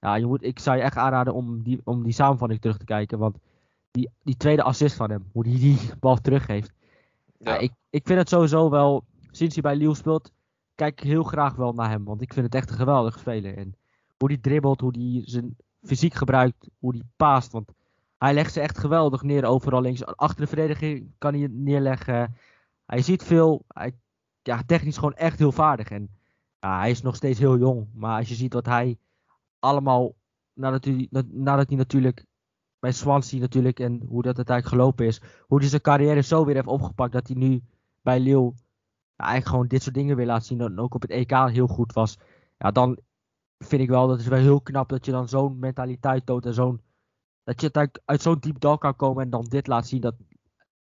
Ja, je moet, ik zou je echt aanraden om die, om die samenvatting terug te kijken. Want die, die tweede assist van hem, hoe hij die bal teruggeeft. Ja. ik, ik vind het sowieso wel, sinds hij bij Lille speelt, kijk ik heel graag wel naar hem. Want ik vind het echt een geweldige speler. En hoe hij dribbelt, hoe hij zijn fysiek gebruikt, hoe hij paast. Want hij legt ze echt geweldig neer overal links. Achter de verdediging kan hij neerleggen. Hij ziet veel. Hij, ja, technisch gewoon echt heel vaardig. En ja, hij is nog steeds heel jong. Maar als je ziet wat hij allemaal, nadat hij, nadat hij natuurlijk bij Swansea natuurlijk en hoe dat uiteindelijk gelopen is. Hoe hij zijn carrière zo weer heeft opgepakt dat hij nu bij Lille eigenlijk gewoon dit soort dingen weer laat zien. En ook op het EK heel goed was. Ja, dan vind ik wel, dat is wel heel knap dat je dan zo'n mentaliteit toont en zo'n dat je uit zo'n diep dal kan komen en dan dit laat zien. Dat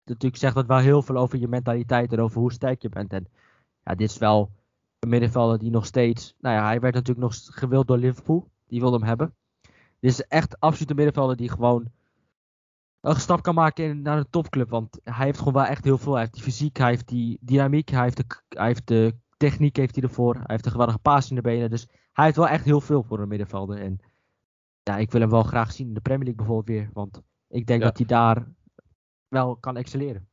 natuurlijk zegt dat wel heel veel over je mentaliteit en over hoe sterk je bent. En ja, dit is wel een middenvelder die nog steeds. Nou ja, hij werd natuurlijk nog gewild door Liverpool. Die wilde hem hebben. Dit is echt absoluut een middenvelder die gewoon een stap kan maken in, naar een topclub. Want hij heeft gewoon wel echt heel veel. Hij heeft die fysiek, hij heeft die dynamiek, hij heeft de, hij heeft de techniek heeft hij ervoor. Hij heeft een geweldige paas in de benen. Dus hij heeft wel echt heel veel voor een middenvelder. En ja, ik wil hem wel graag zien in de Premier League bijvoorbeeld weer. Want ik denk dat hij daar wel kan excelleren.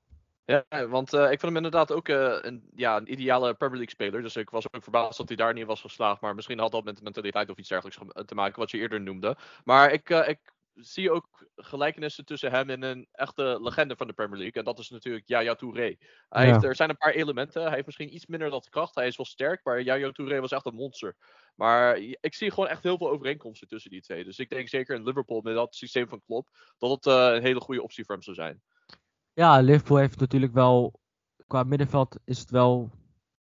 Ja, want uh, ik vind hem inderdaad ook uh, een, ja, een ideale Premier League speler. Dus ik was ook verbaasd dat hij daar niet was geslaagd. Maar misschien had dat met de mentaliteit of iets dergelijks te maken, wat je eerder noemde. Maar ik, uh, ik zie ook gelijkenissen tussen hem en een echte legende van de Premier League. En dat is natuurlijk Yaya Touré. Hij heeft, er zijn een paar elementen. Hij heeft misschien iets minder dat kracht. Hij is wel sterk, maar Yaya Touré was echt een monster. Maar ik zie gewoon echt heel veel overeenkomsten tussen die twee. Dus ik denk zeker in Liverpool met dat systeem van Klopp, dat het uh, een hele goede optie voor hem zou zijn. Ja, Liverpool heeft natuurlijk wel, qua middenveld is het wel,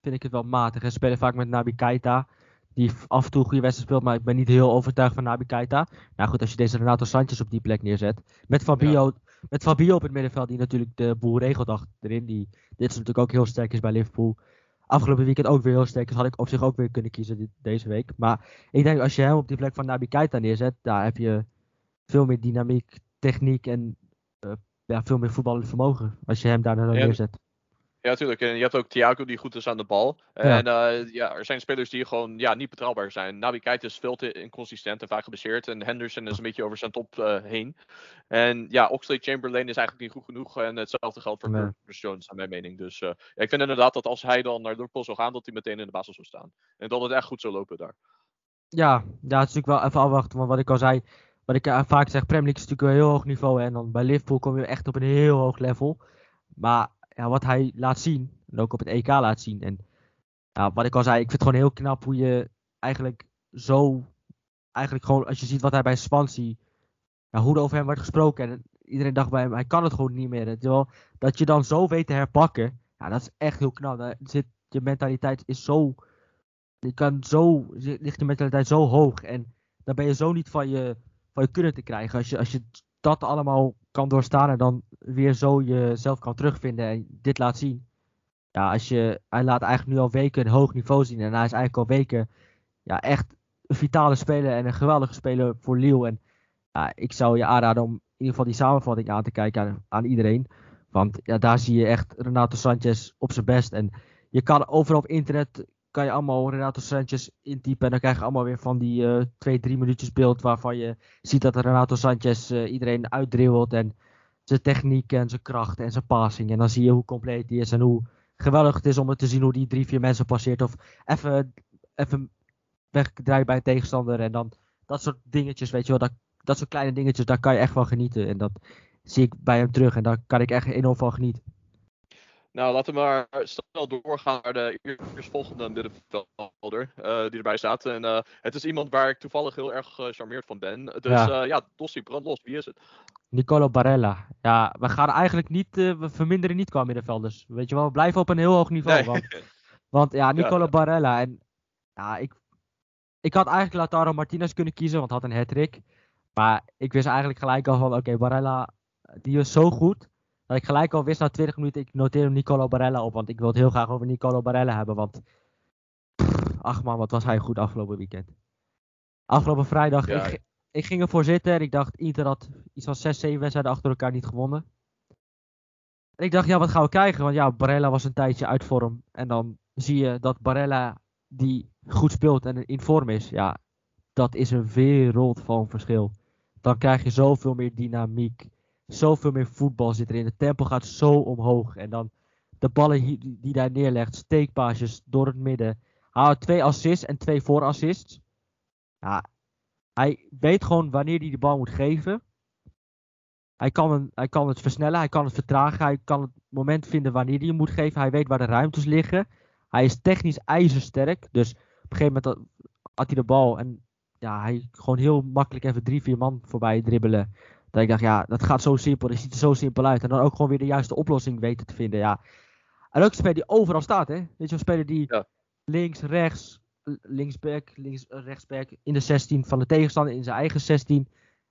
vind ik het wel matig. Ze spelen vaak met Nabi Keita die af en toe goede wedstrijd speelt, maar ik ben niet heel overtuigd van Nabi Keita. Nou goed, als je deze Renato Sanchez op die plek neerzet. Met Fabio, met Fabio op het middenveld, die natuurlijk de boel regelt achterin. Die dit is natuurlijk ook heel sterk is bij Liverpool. Afgelopen weekend ook weer heel sterk is, had ik op zich ook weer kunnen kiezen deze week. Maar ik denk als je hem op die plek van Nabi Keita neerzet, daar heb je veel meer dynamiek, techniek en ja, veel meer voetballend vermogen. Als je hem daar dan neerzet. Ja, natuurlijk. En je hebt ook Thiago die goed is aan de bal. En uh, ja, er zijn spelers die gewoon ja, niet betrouwbaar zijn. Nabi Keita is veel te inconsistent en vaak gebaseerd. En Henderson is een beetje over zijn top uh, heen. En ja, Oxlade Chamberlain is eigenlijk niet goed genoeg. En hetzelfde geldt voor nee. Jones, naar mijn mening. Dus uh, ja, ik vind inderdaad dat als hij dan naar Liverpool zou gaan, dat hij meteen in de basis zou staan. En dat het echt goed zou lopen daar. Ja, ja het is natuurlijk wel even afwachten. Want wat ik al zei, wat ik vaak zeg, Premier League is natuurlijk een heel hoog niveau. En dan bij Liverpool kom je echt op een heel hoog level. Maar ja, wat hij laat zien, en ook op het EK laat zien. En ja, wat ik al zei, ik vind het gewoon heel knap hoe je eigenlijk zo, eigenlijk gewoon, als je ziet wat hij bij Swansea, ja, hoe er over hem werd gesproken. En iedereen dacht bij hem, hij kan het gewoon niet meer. Terwijl, dat je dan zo weet te herpakken, ja, dat is echt heel knap. Dat zit, je mentaliteit is zo, je kan zo, ligt je mentaliteit zo hoog. En dan ben je zo niet van je, van je kunnen te krijgen. Als je, als je dat allemaal kan doorstaan en dan weer zo jezelf kan terugvinden en dit laat zien. Ja, als je, hij laat eigenlijk nu al weken een hoog niveau zien en hij is eigenlijk al weken ja, echt een vitale speler en een geweldige speler voor Lille. En ja, ik zou je aanraden om in ieder geval die samenvatting aan te kijken aan, aan iedereen. Want ja, daar zie je echt Renato Sanchez op zijn best. En je kan overal op internet kan je allemaal Renato Sanchez intypen. En dan krijg je allemaal weer van die uh, twee, drie minuutjes beeld waarvan je ziet dat Renato Sanchez uh, iedereen uitdribbelt. En zijn techniek en zijn kracht en zijn passing. En dan zie je hoe compleet die is en hoe geweldig het is om te zien hoe die drie, vier mensen passeert. Of even, even wegdraait bij een tegenstander. En dan dat soort dingetjes, weet je wel. Dat, dat soort kleine dingetjes, daar kan je echt van genieten. En dat zie ik bij hem terug. En daar kan ik echt enorm van genieten. Nou, laten we maar snel doorgaan naar de eerstvolgende middenvelder uh, die erbij staat. En uh, het is iemand waar ik toevallig heel erg gecharmeerd van ben. Dus ja, uh, ja Dossi, brand los. Wie is het? Nicolo Barella. Ja, we gaan eigenlijk niet, we verminderen niet qua middenvelders. Weet je wel, we blijven op een heel hoog niveau. Nee. Want, want, ja, Nicolo ja. Barella. En ja, ik, ik had eigenlijk Lautaro Martinez kunnen kiezen, want hij had een hat-trick. Maar ik wist eigenlijk gelijk al van, oké, Barella, die is zo goed. Dat ik gelijk al wist na 20 minuten, ik noteer Nicolo Barella op. Want ik wil het heel graag over Nicolo Barella hebben. Want, ach man, wat was hij goed afgelopen weekend. Afgelopen vrijdag, ik, ik, ging ervoor zitten en ik dacht, Inter had iets van 6, 7 wedstrijden achter elkaar niet gewonnen. En ik dacht, ja, wat gaan we krijgen? Want ja, Barella was een tijdje uit vorm. En dan zie je dat Barella, die goed speelt en in vorm is, ja, dat is een wereld van verschil. Dan krijg je zoveel meer dynamiek. Zoveel meer voetbal zit erin. Het tempo gaat zo omhoog. En dan de ballen die, die daar neerlegt. Steekpaasjes door het midden. Hij twee assists en twee voorassists. Ja, hij weet gewoon wanneer hij de bal moet geven. Hij kan, hij kan het versnellen, hij kan het vertragen, hij kan het moment vinden wanneer hij hem moet geven. Hij weet waar de ruimtes liggen. Hij is technisch ijzersterk. Dus op een gegeven moment had hij de bal en ja, hij gewoon heel makkelijk even drie, vier man voorbij dribbelen. Dat ik dacht, ja, dat gaat zo simpel. Dat ziet er zo simpel uit. En dan ook gewoon weer de juiste oplossing weten te vinden. Ja. En ook een speler die overal staat, hè. Weet je, een speler die links, rechts, linksback, links, rechtsback, in de 16 van de tegenstander, in zijn eigen 16.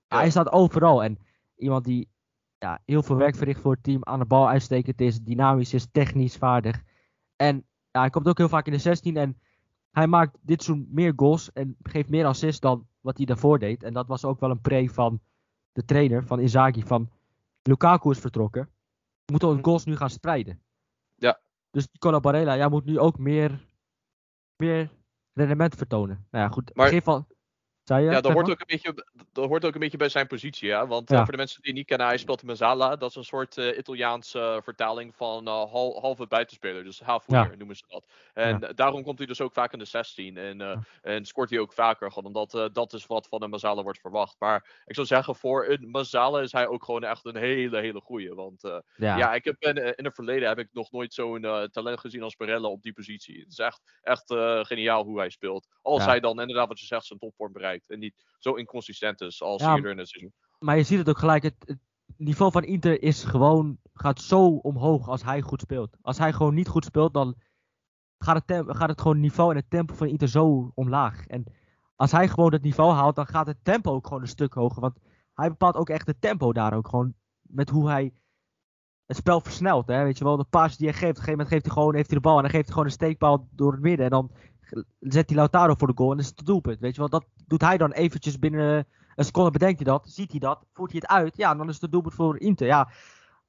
Hij staat overal. En iemand die ja, heel veel werk verricht voor het team, aan de bal uitstekend is, dynamisch is, technisch vaardig. En ja, hij komt ook heel vaak in de 16 en hij maakt dit soort meer goals en geeft meer assists dan wat hij daarvoor deed. En dat was ook wel een pre van de trainer, van Inzaghi, van Lukaku is vertrokken. We moeten onze goals nu gaan strijden. Ja. Dus Nicola Barella, jij moet nu ook meer, meer rendement vertonen. Nou ja, goed. Maar, geef al, ja, dat hoort, ook een beetje, dat hoort ook een beetje bij zijn positie. Ja? Want eh, voor de mensen die niet kennen, hij speelt in Mazzala. Dat is een soort uh, Italiaanse vertaling van uh, halve buitenspeler. Dus half ja. noemen ze dat. En daarom komt hij dus ook vaak in de 16. En, en scoort hij ook vaker. Gewoon omdat dat is wat van een Mazzala wordt verwacht. Maar ik zou zeggen, voor een Mazzala is hij ook gewoon echt een hele, hele goeie. Want ja. ik heb in, in het verleden heb ik nog nooit zo'n talent gezien als Barella op die positie. Het is echt, echt geniaal hoe hij speelt. Als hij dan inderdaad, wat je zegt, zijn topvorm bereikt. En niet zo inconsistent is als ja, eerder in het seizoen. Maar je ziet het ook gelijk. Het, niveau van Inter is gewoon, gaat zo omhoog als hij goed speelt. Als hij gewoon niet goed speelt, dan gaat het, gaat het gewoon niveau en het tempo van Inter zo omlaag. En als hij gewoon het niveau haalt, dan gaat het tempo ook gewoon een stuk hoger. Want hij bepaalt ook echt het tempo daar ook gewoon. Met hoe hij het spel versnelt. Hè? Weet je wel, de paas die hij geeft. Op een gegeven moment geeft hij gewoon, heeft hij de bal en dan geeft hij gewoon een steekbal door het midden. En dan zet hij Lautaro voor de goal en is het de doelpunt. Weet je wel, dat doet hij dan eventjes binnen een seconde bedenkt hij dat, ziet hij dat, voert hij het uit. Ja, dan is het doelpunt voor Inter. Ja,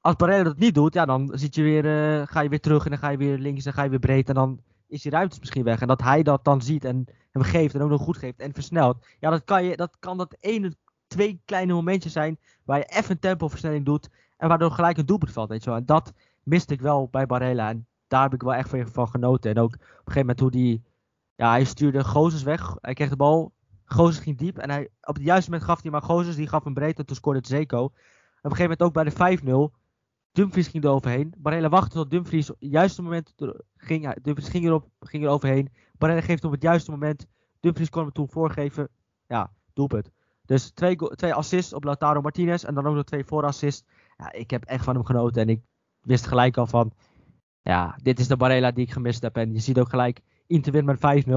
als Barella dat niet doet, ja, dan zit je weer, uh, ga je weer terug en dan ga je weer links en ga je weer breed en dan is die ruimte misschien weg. En dat hij dat dan ziet en hem geeft en ook nog goed geeft en versnelt. Ja, dat kan, je, dat, kan dat ene, twee kleine momentjes zijn waar je even een tempoversnelling doet en waardoor gelijk een doelpunt valt, weet je wel. En dat miste ik wel bij Barella en daar heb ik wel echt van genoten. En ook op een gegeven moment hoe die ja, hij stuurde Gozes weg. Hij kreeg de bal. Gozes ging diep. En hij, op het juiste moment gaf hij maar Gozes. Die gaf een breed. En toen scoorde Zeko. Op een gegeven moment ook bij de 5-0. Dumfries ging er overheen. Barella wachtte tot Dumfries op het juiste moment ging. Dumfries ging, erop, ging er overheen. Barella geeft op het juiste moment. Dumfries kon hem toen voorgeven. Ja, doelpunt. Dus twee, twee assists op Lautaro Martinez. En dan ook nog twee voorassists. Ja, ik heb echt van hem genoten. En ik wist gelijk al van. Ja, dit is de Barella die ik gemist heb. En je ziet ook gelijk Inter wint met 5-0.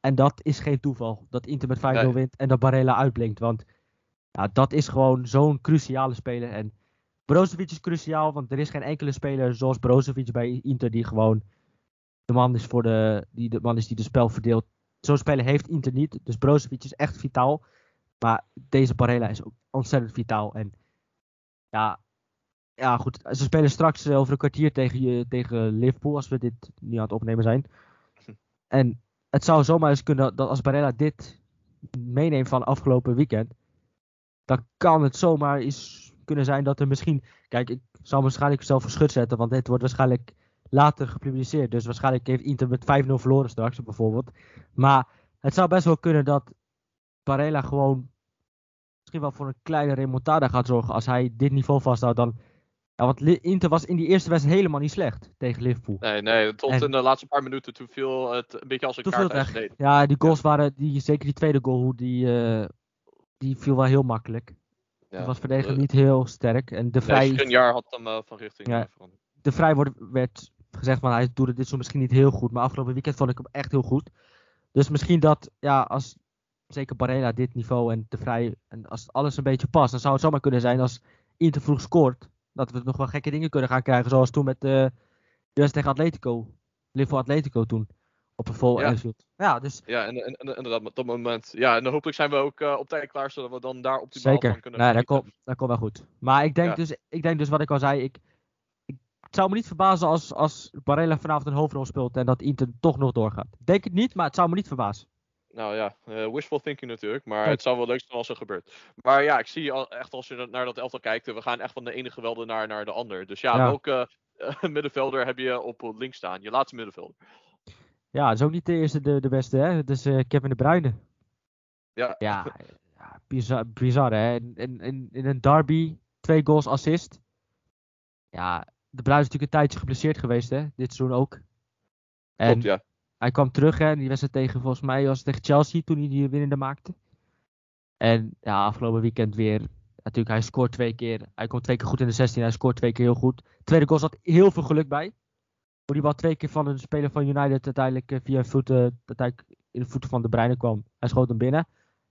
En dat is geen toeval. Dat Inter met 5-0 wint en dat Barella uitblinkt. Want ja, dat is gewoon zo'n cruciale speler. En Brozovic is cruciaal, want er is geen enkele speler zoals Brozovic bij Inter die gewoon de man is, voor de, die de man is die de spel verdeelt. Zo'n speler heeft Inter niet. Dus Brozovic is echt vitaal. Maar deze Barella is ook ontzettend vitaal. En ja, ja goed. Ze spelen straks over een kwartier tegen, tegen Liverpool, als we dit nu aan het opnemen zijn. En het zou zomaar eens kunnen dat als Barella dit meeneemt van afgelopen weekend, dan kan het zomaar eens kunnen zijn dat er misschien. Kijk, ik zal waarschijnlijk zelf verschut zetten, want dit wordt waarschijnlijk later gepubliceerd. Dus waarschijnlijk heeft Inter met 5-0 verloren straks, bijvoorbeeld. Maar het zou best wel kunnen dat Barella gewoon misschien wel voor een kleine remontada gaat zorgen. Als hij dit niveau vasthoudt, dan ja, want Inter was in die eerste wedstrijd helemaal niet slecht tegen Liverpool. Nee, nee, tot in de laatste paar minuten toen viel het een beetje als een kaart Ja, die goals waren, die, zeker die tweede goal, die, uh, die viel wel heel makkelijk. Ja, dat was verdedigen niet heel sterk. En de Vrij... een jaar had hem uh, van richting ja, veranderd. De Vrij wordt, werd gezegd, van hij doet dit zo misschien niet heel goed. Maar afgelopen weekend vond ik hem echt heel goed. Dus misschien dat, ja, als zeker Barella dit niveau en te vrij, en als alles een beetje past, dan zou het zomaar kunnen zijn als Inter vroeg scoort, dat we nog wel gekke dingen kunnen gaan krijgen, zoals toen met uh, de tegen Atletico, Liverpool Atletico toen, op een vol ja. Ja, dus... Ja, en, en, en, inderdaad, op dat moment. Ja, en hopelijk zijn we ook uh, op tijd klaar, zodat we dan daar op die Zeker. van kunnen nee, dat komt, dat komt wel goed. Maar ik denk, dus, ik denk dus wat ik al zei, ik, ik het zou me niet verbazen als, als Barella vanavond een hoofdrol speelt en dat Inter toch nog doorgaat. Denk het niet, maar het zou me niet verbazen. Nou ja, uh, wishful thinking natuurlijk, maar het zou wel leuk zijn als er gebeurt. Maar ja, ik zie al, echt als je naar dat elftal kijkt, we gaan echt van de ene gewelden naar, naar de ander. Dus ja, welke uh, middenvelder heb je op links staan? Je laatste middenvelder. Ja, dat is ook niet de eerste de, de beste, hè? Het is uh, Kevin de Bruyne. Ja. Ja, ja bizar, bizar, hè? In, in, in een derby, twee goals assist. Ja, de Bruyne is natuurlijk een tijdje geblesseerd geweest, hè? Dit seizoen ook. En Klopt, ja. Hij kwam terug, hè? Die wedstrijd tegen, volgens mij, was tegen Chelsea toen hij die winnende maakte. En ja, afgelopen weekend weer. Natuurlijk, hij scoort twee keer. Hij komt twee keer goed in de 16. Hij scoort twee keer heel goed. Tweede goal zat heel veel geluk bij die bal twee keer van een speler van United uiteindelijk eh, via voeten, uiteindelijk in de voeten van de Bruyne kwam. Hij schoot hem binnen.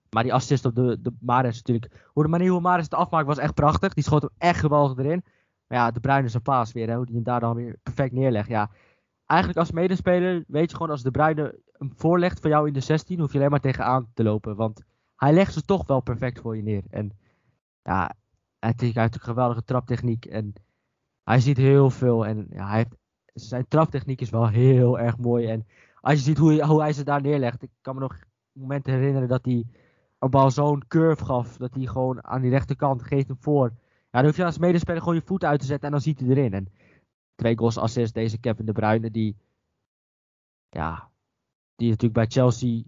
Maar die assist op de, de Maris natuurlijk. Hoe de manier hoe Maris het afmaakt was echt prachtig. Die schoot hem echt geweldig erin. Maar ja, de Bruyne is een paas weer. Hè, hoe die hem daar dan weer perfect neerlegt. Ja, eigenlijk als medespeler weet je gewoon als de Bruyne hem voorlegt voor jou in de 16. Hoef je alleen maar tegenaan te lopen. Want hij legt ze toch wel perfect voor je neer. En ja, hij heeft een geweldige traptechniek. En hij ziet heel veel. En ja, hij zijn traptechniek is wel heel erg mooi. En als je ziet hoe, hoe hij ze daar neerlegt. Ik kan me nog momenten herinneren dat hij een bal zo'n curve gaf. Dat hij gewoon aan die rechterkant geeft hem voor. Ja, dan hoef je als medespeler gewoon je voet uit te zetten en dan ziet hij erin. En twee goals assist deze Kevin De Bruyne die ja, die natuurlijk bij Chelsea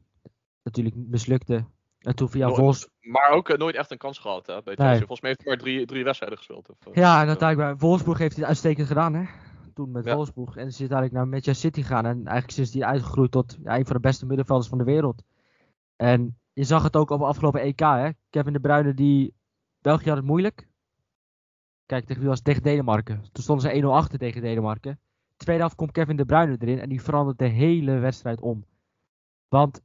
natuurlijk mislukte. En toen via Wolfs... Maar ook uh, nooit echt een kans gehad hè, bij Chelsea. Nee. Volgens mij heeft hij maar drie, drie wedstrijden gespeeld. Of, uh, ja, en uiteindelijk bij Wolfsburg heeft hij het uitstekend gedaan hè toen met ja. Wolfsburg. En ze is eigenlijk naar Manchester City gegaan. En eigenlijk is hij uitgegroeid tot ja, een van de beste middenvelders van de wereld. En je zag het ook op de afgelopen EK. Hè? Kevin de Bruyne, die... België had het moeilijk. Kijk, tegen wie was het? Tegen Denemarken. Toen stonden ze 1-0 achter tegen Denemarken. Tweede helft komt Kevin de Bruyne erin. En die verandert de hele wedstrijd om. Want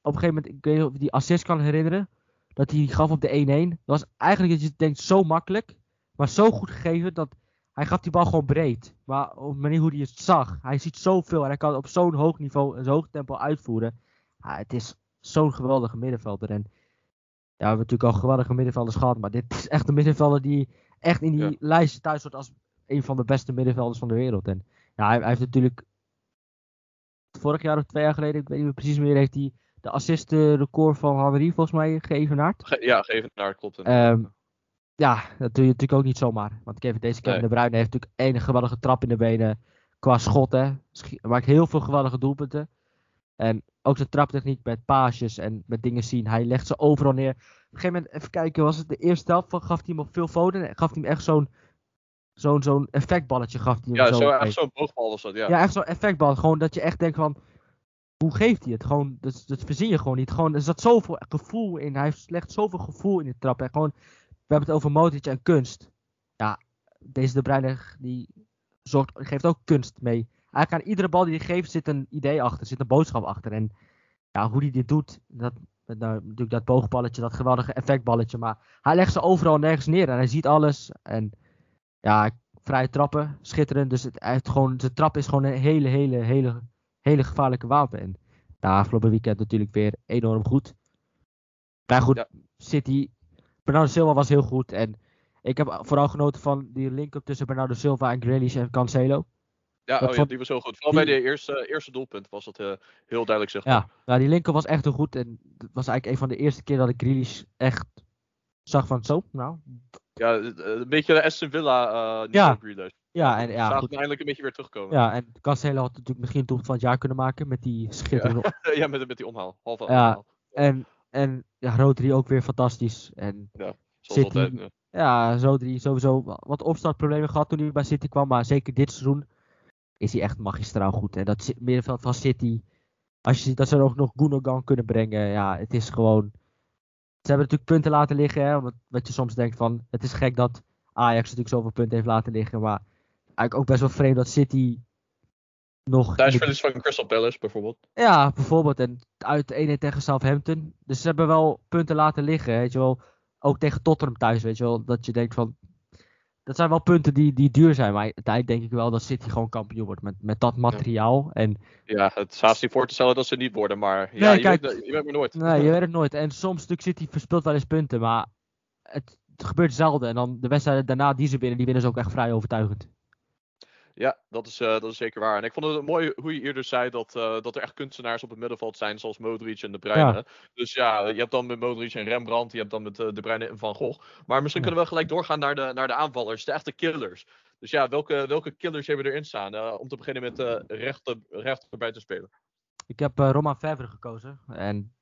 op een gegeven moment, ik weet niet of je die assist kan herinneren. Dat hij gaf op de 1-1. Dat was eigenlijk dat je denkt zo makkelijk. Maar zo goed gegeven dat hij gaf die bal gewoon breed. Maar op de manier hoe hij het zag. Hij ziet zoveel en hij kan op zo'n hoog niveau en zo'n hoog tempo uitvoeren. Het is zo'n geweldige middenvelder. En ja, we hebben natuurlijk al geweldige middenvelders gehad. Maar dit is echt een middenvelder die echt in die ja. lijst thuis wordt als een van de beste middenvelders van de wereld. En ja, hij, hij, heeft natuurlijk vorig jaar of twee jaar geleden, ik weet niet precies meer, heeft hij de assistenrecord van Henry volgens mij geëvenaard. Ge ja, geëvenaard, klopt. Um, ja, dat doe je natuurlijk ook niet zomaar. Want Kevin, deze Kevin nee. de Bruyne heeft natuurlijk enige geweldige trap in de benen qua schotten. Hij maakt heel veel geweldige doelpunten. En ook zijn traptechniek met paasjes en met dingen zien. Hij legt ze overal neer. Op een gegeven moment, even kijken, was het de eerste helft van, gaf hij hem op veel foden. En gaf hij hem echt zo'n zo'n zo'n effectballetje. Gaf hij hem ja, zo, echt zo'n boogbal dat, ja. Ja, echt zo'n effectbal. Gewoon dat je echt denkt van, hoe geeft hij het? Gewoon, dat, dat verzin je gewoon niet. Gewoon, er zat zoveel gevoel in. Hij legt zoveel gevoel in de trap. En gewoon we hebben het over Modric en kunst. Ja, deze De Bruyne die zorgt, geeft ook kunst mee. Eigenlijk aan iedere bal die hij geeft zit een idee achter, zit een boodschap achter. En ja, hoe hij dit doet, dat, nou, natuurlijk dat boogballetje, dat geweldige effectballetje. Maar hij legt ze overal nergens neer en hij ziet alles. En ja, vrije trappen, schitterend. Dus het, heeft gewoon, de trap is gewoon een hele, hele, hele, hele gevaarlijke wapen. En ja, afgelopen weekend natuurlijk weer enorm goed. Maar goed, ja. City Bernardo Silva was heel goed. En ik heb vooral genoten van die link-up tussen Bernardo Silva en Grealish en Cancelo. Ja, oh ja, die was heel goed. Vooral bij de eerste, eerste doelpunt was dat uh, heel duidelijk zichtbaar. Ja, nou, die linker was echt heel goed. En het was eigenlijk een van de eerste keer dat ik Grealish echt zag van zo, nou. Ja, een beetje de Aston Villa uh, ja. Ja, en ja, goed. eindelijk een beetje weer terugkomen. Ja, en Cancelo had natuurlijk misschien doelpunt van het jaar kunnen maken met die schitterende... Ja, ja met, met die omhaal. Halve ja, omhaal. en en ja, Rodri ook weer fantastisch. En ja, City, altijd, ja. ja, Rodri sowieso wat opstartproblemen gehad toen hij bij City kwam. Maar zeker dit seizoen is hij echt magistraal goed. En dat middenveld van City, als je ziet dat ze ook nog Gundogan kunnen brengen. Ja, het is gewoon... Ze hebben natuurlijk punten laten liggen. Hè, wat, wat je soms denkt van, het is gek dat Ajax natuurlijk zoveel punten heeft laten liggen. Maar eigenlijk ook best wel vreemd dat City nog... Thuisverlies van Crystal Palace bijvoorbeeld. Ja, bijvoorbeeld. En uit 1-1 tegen Southampton. Dus ze hebben wel punten laten liggen, weet je wel. Ook tegen Tottenham thuis, weet je wel. Dat je denkt van... Dat zijn wel punten die, die duur zijn. Maar uiteindelijk denk ik wel dat City gewoon kampioen wordt met, met dat materiaal. En, ja, het is haast niet voor te stellen dat ze niet worden. Maar ja, je, weet, je weet maar nooit. Nee, je weet het nooit. En soms natuurlijk City verspeelt wel eens punten. Maar het, het gebeurt zelden. En dan de wedstrijden daarna die ze winnen, die winnen ze ook echt vrij overtuigend. Ja, dat is, uh, dat is zeker waar. En ik vond het mooi hoe je eerder zei dat, uh, dat er echt kunstenaars op het middenveld zijn, zoals Modric en De Bruyne. Ja. Dus ja, je hebt dan met Modric en Rembrandt, je hebt dan met uh, De Bruyne en Van Gogh. Maar misschien ja. kunnen we gelijk doorgaan naar de, naar de aanvallers, de echte killers. Dus ja, welke, welke killers hebben we erin staan? om te beginnen met rechter, rechter buitenspeler. Ik heb Romain Favre gekozen. En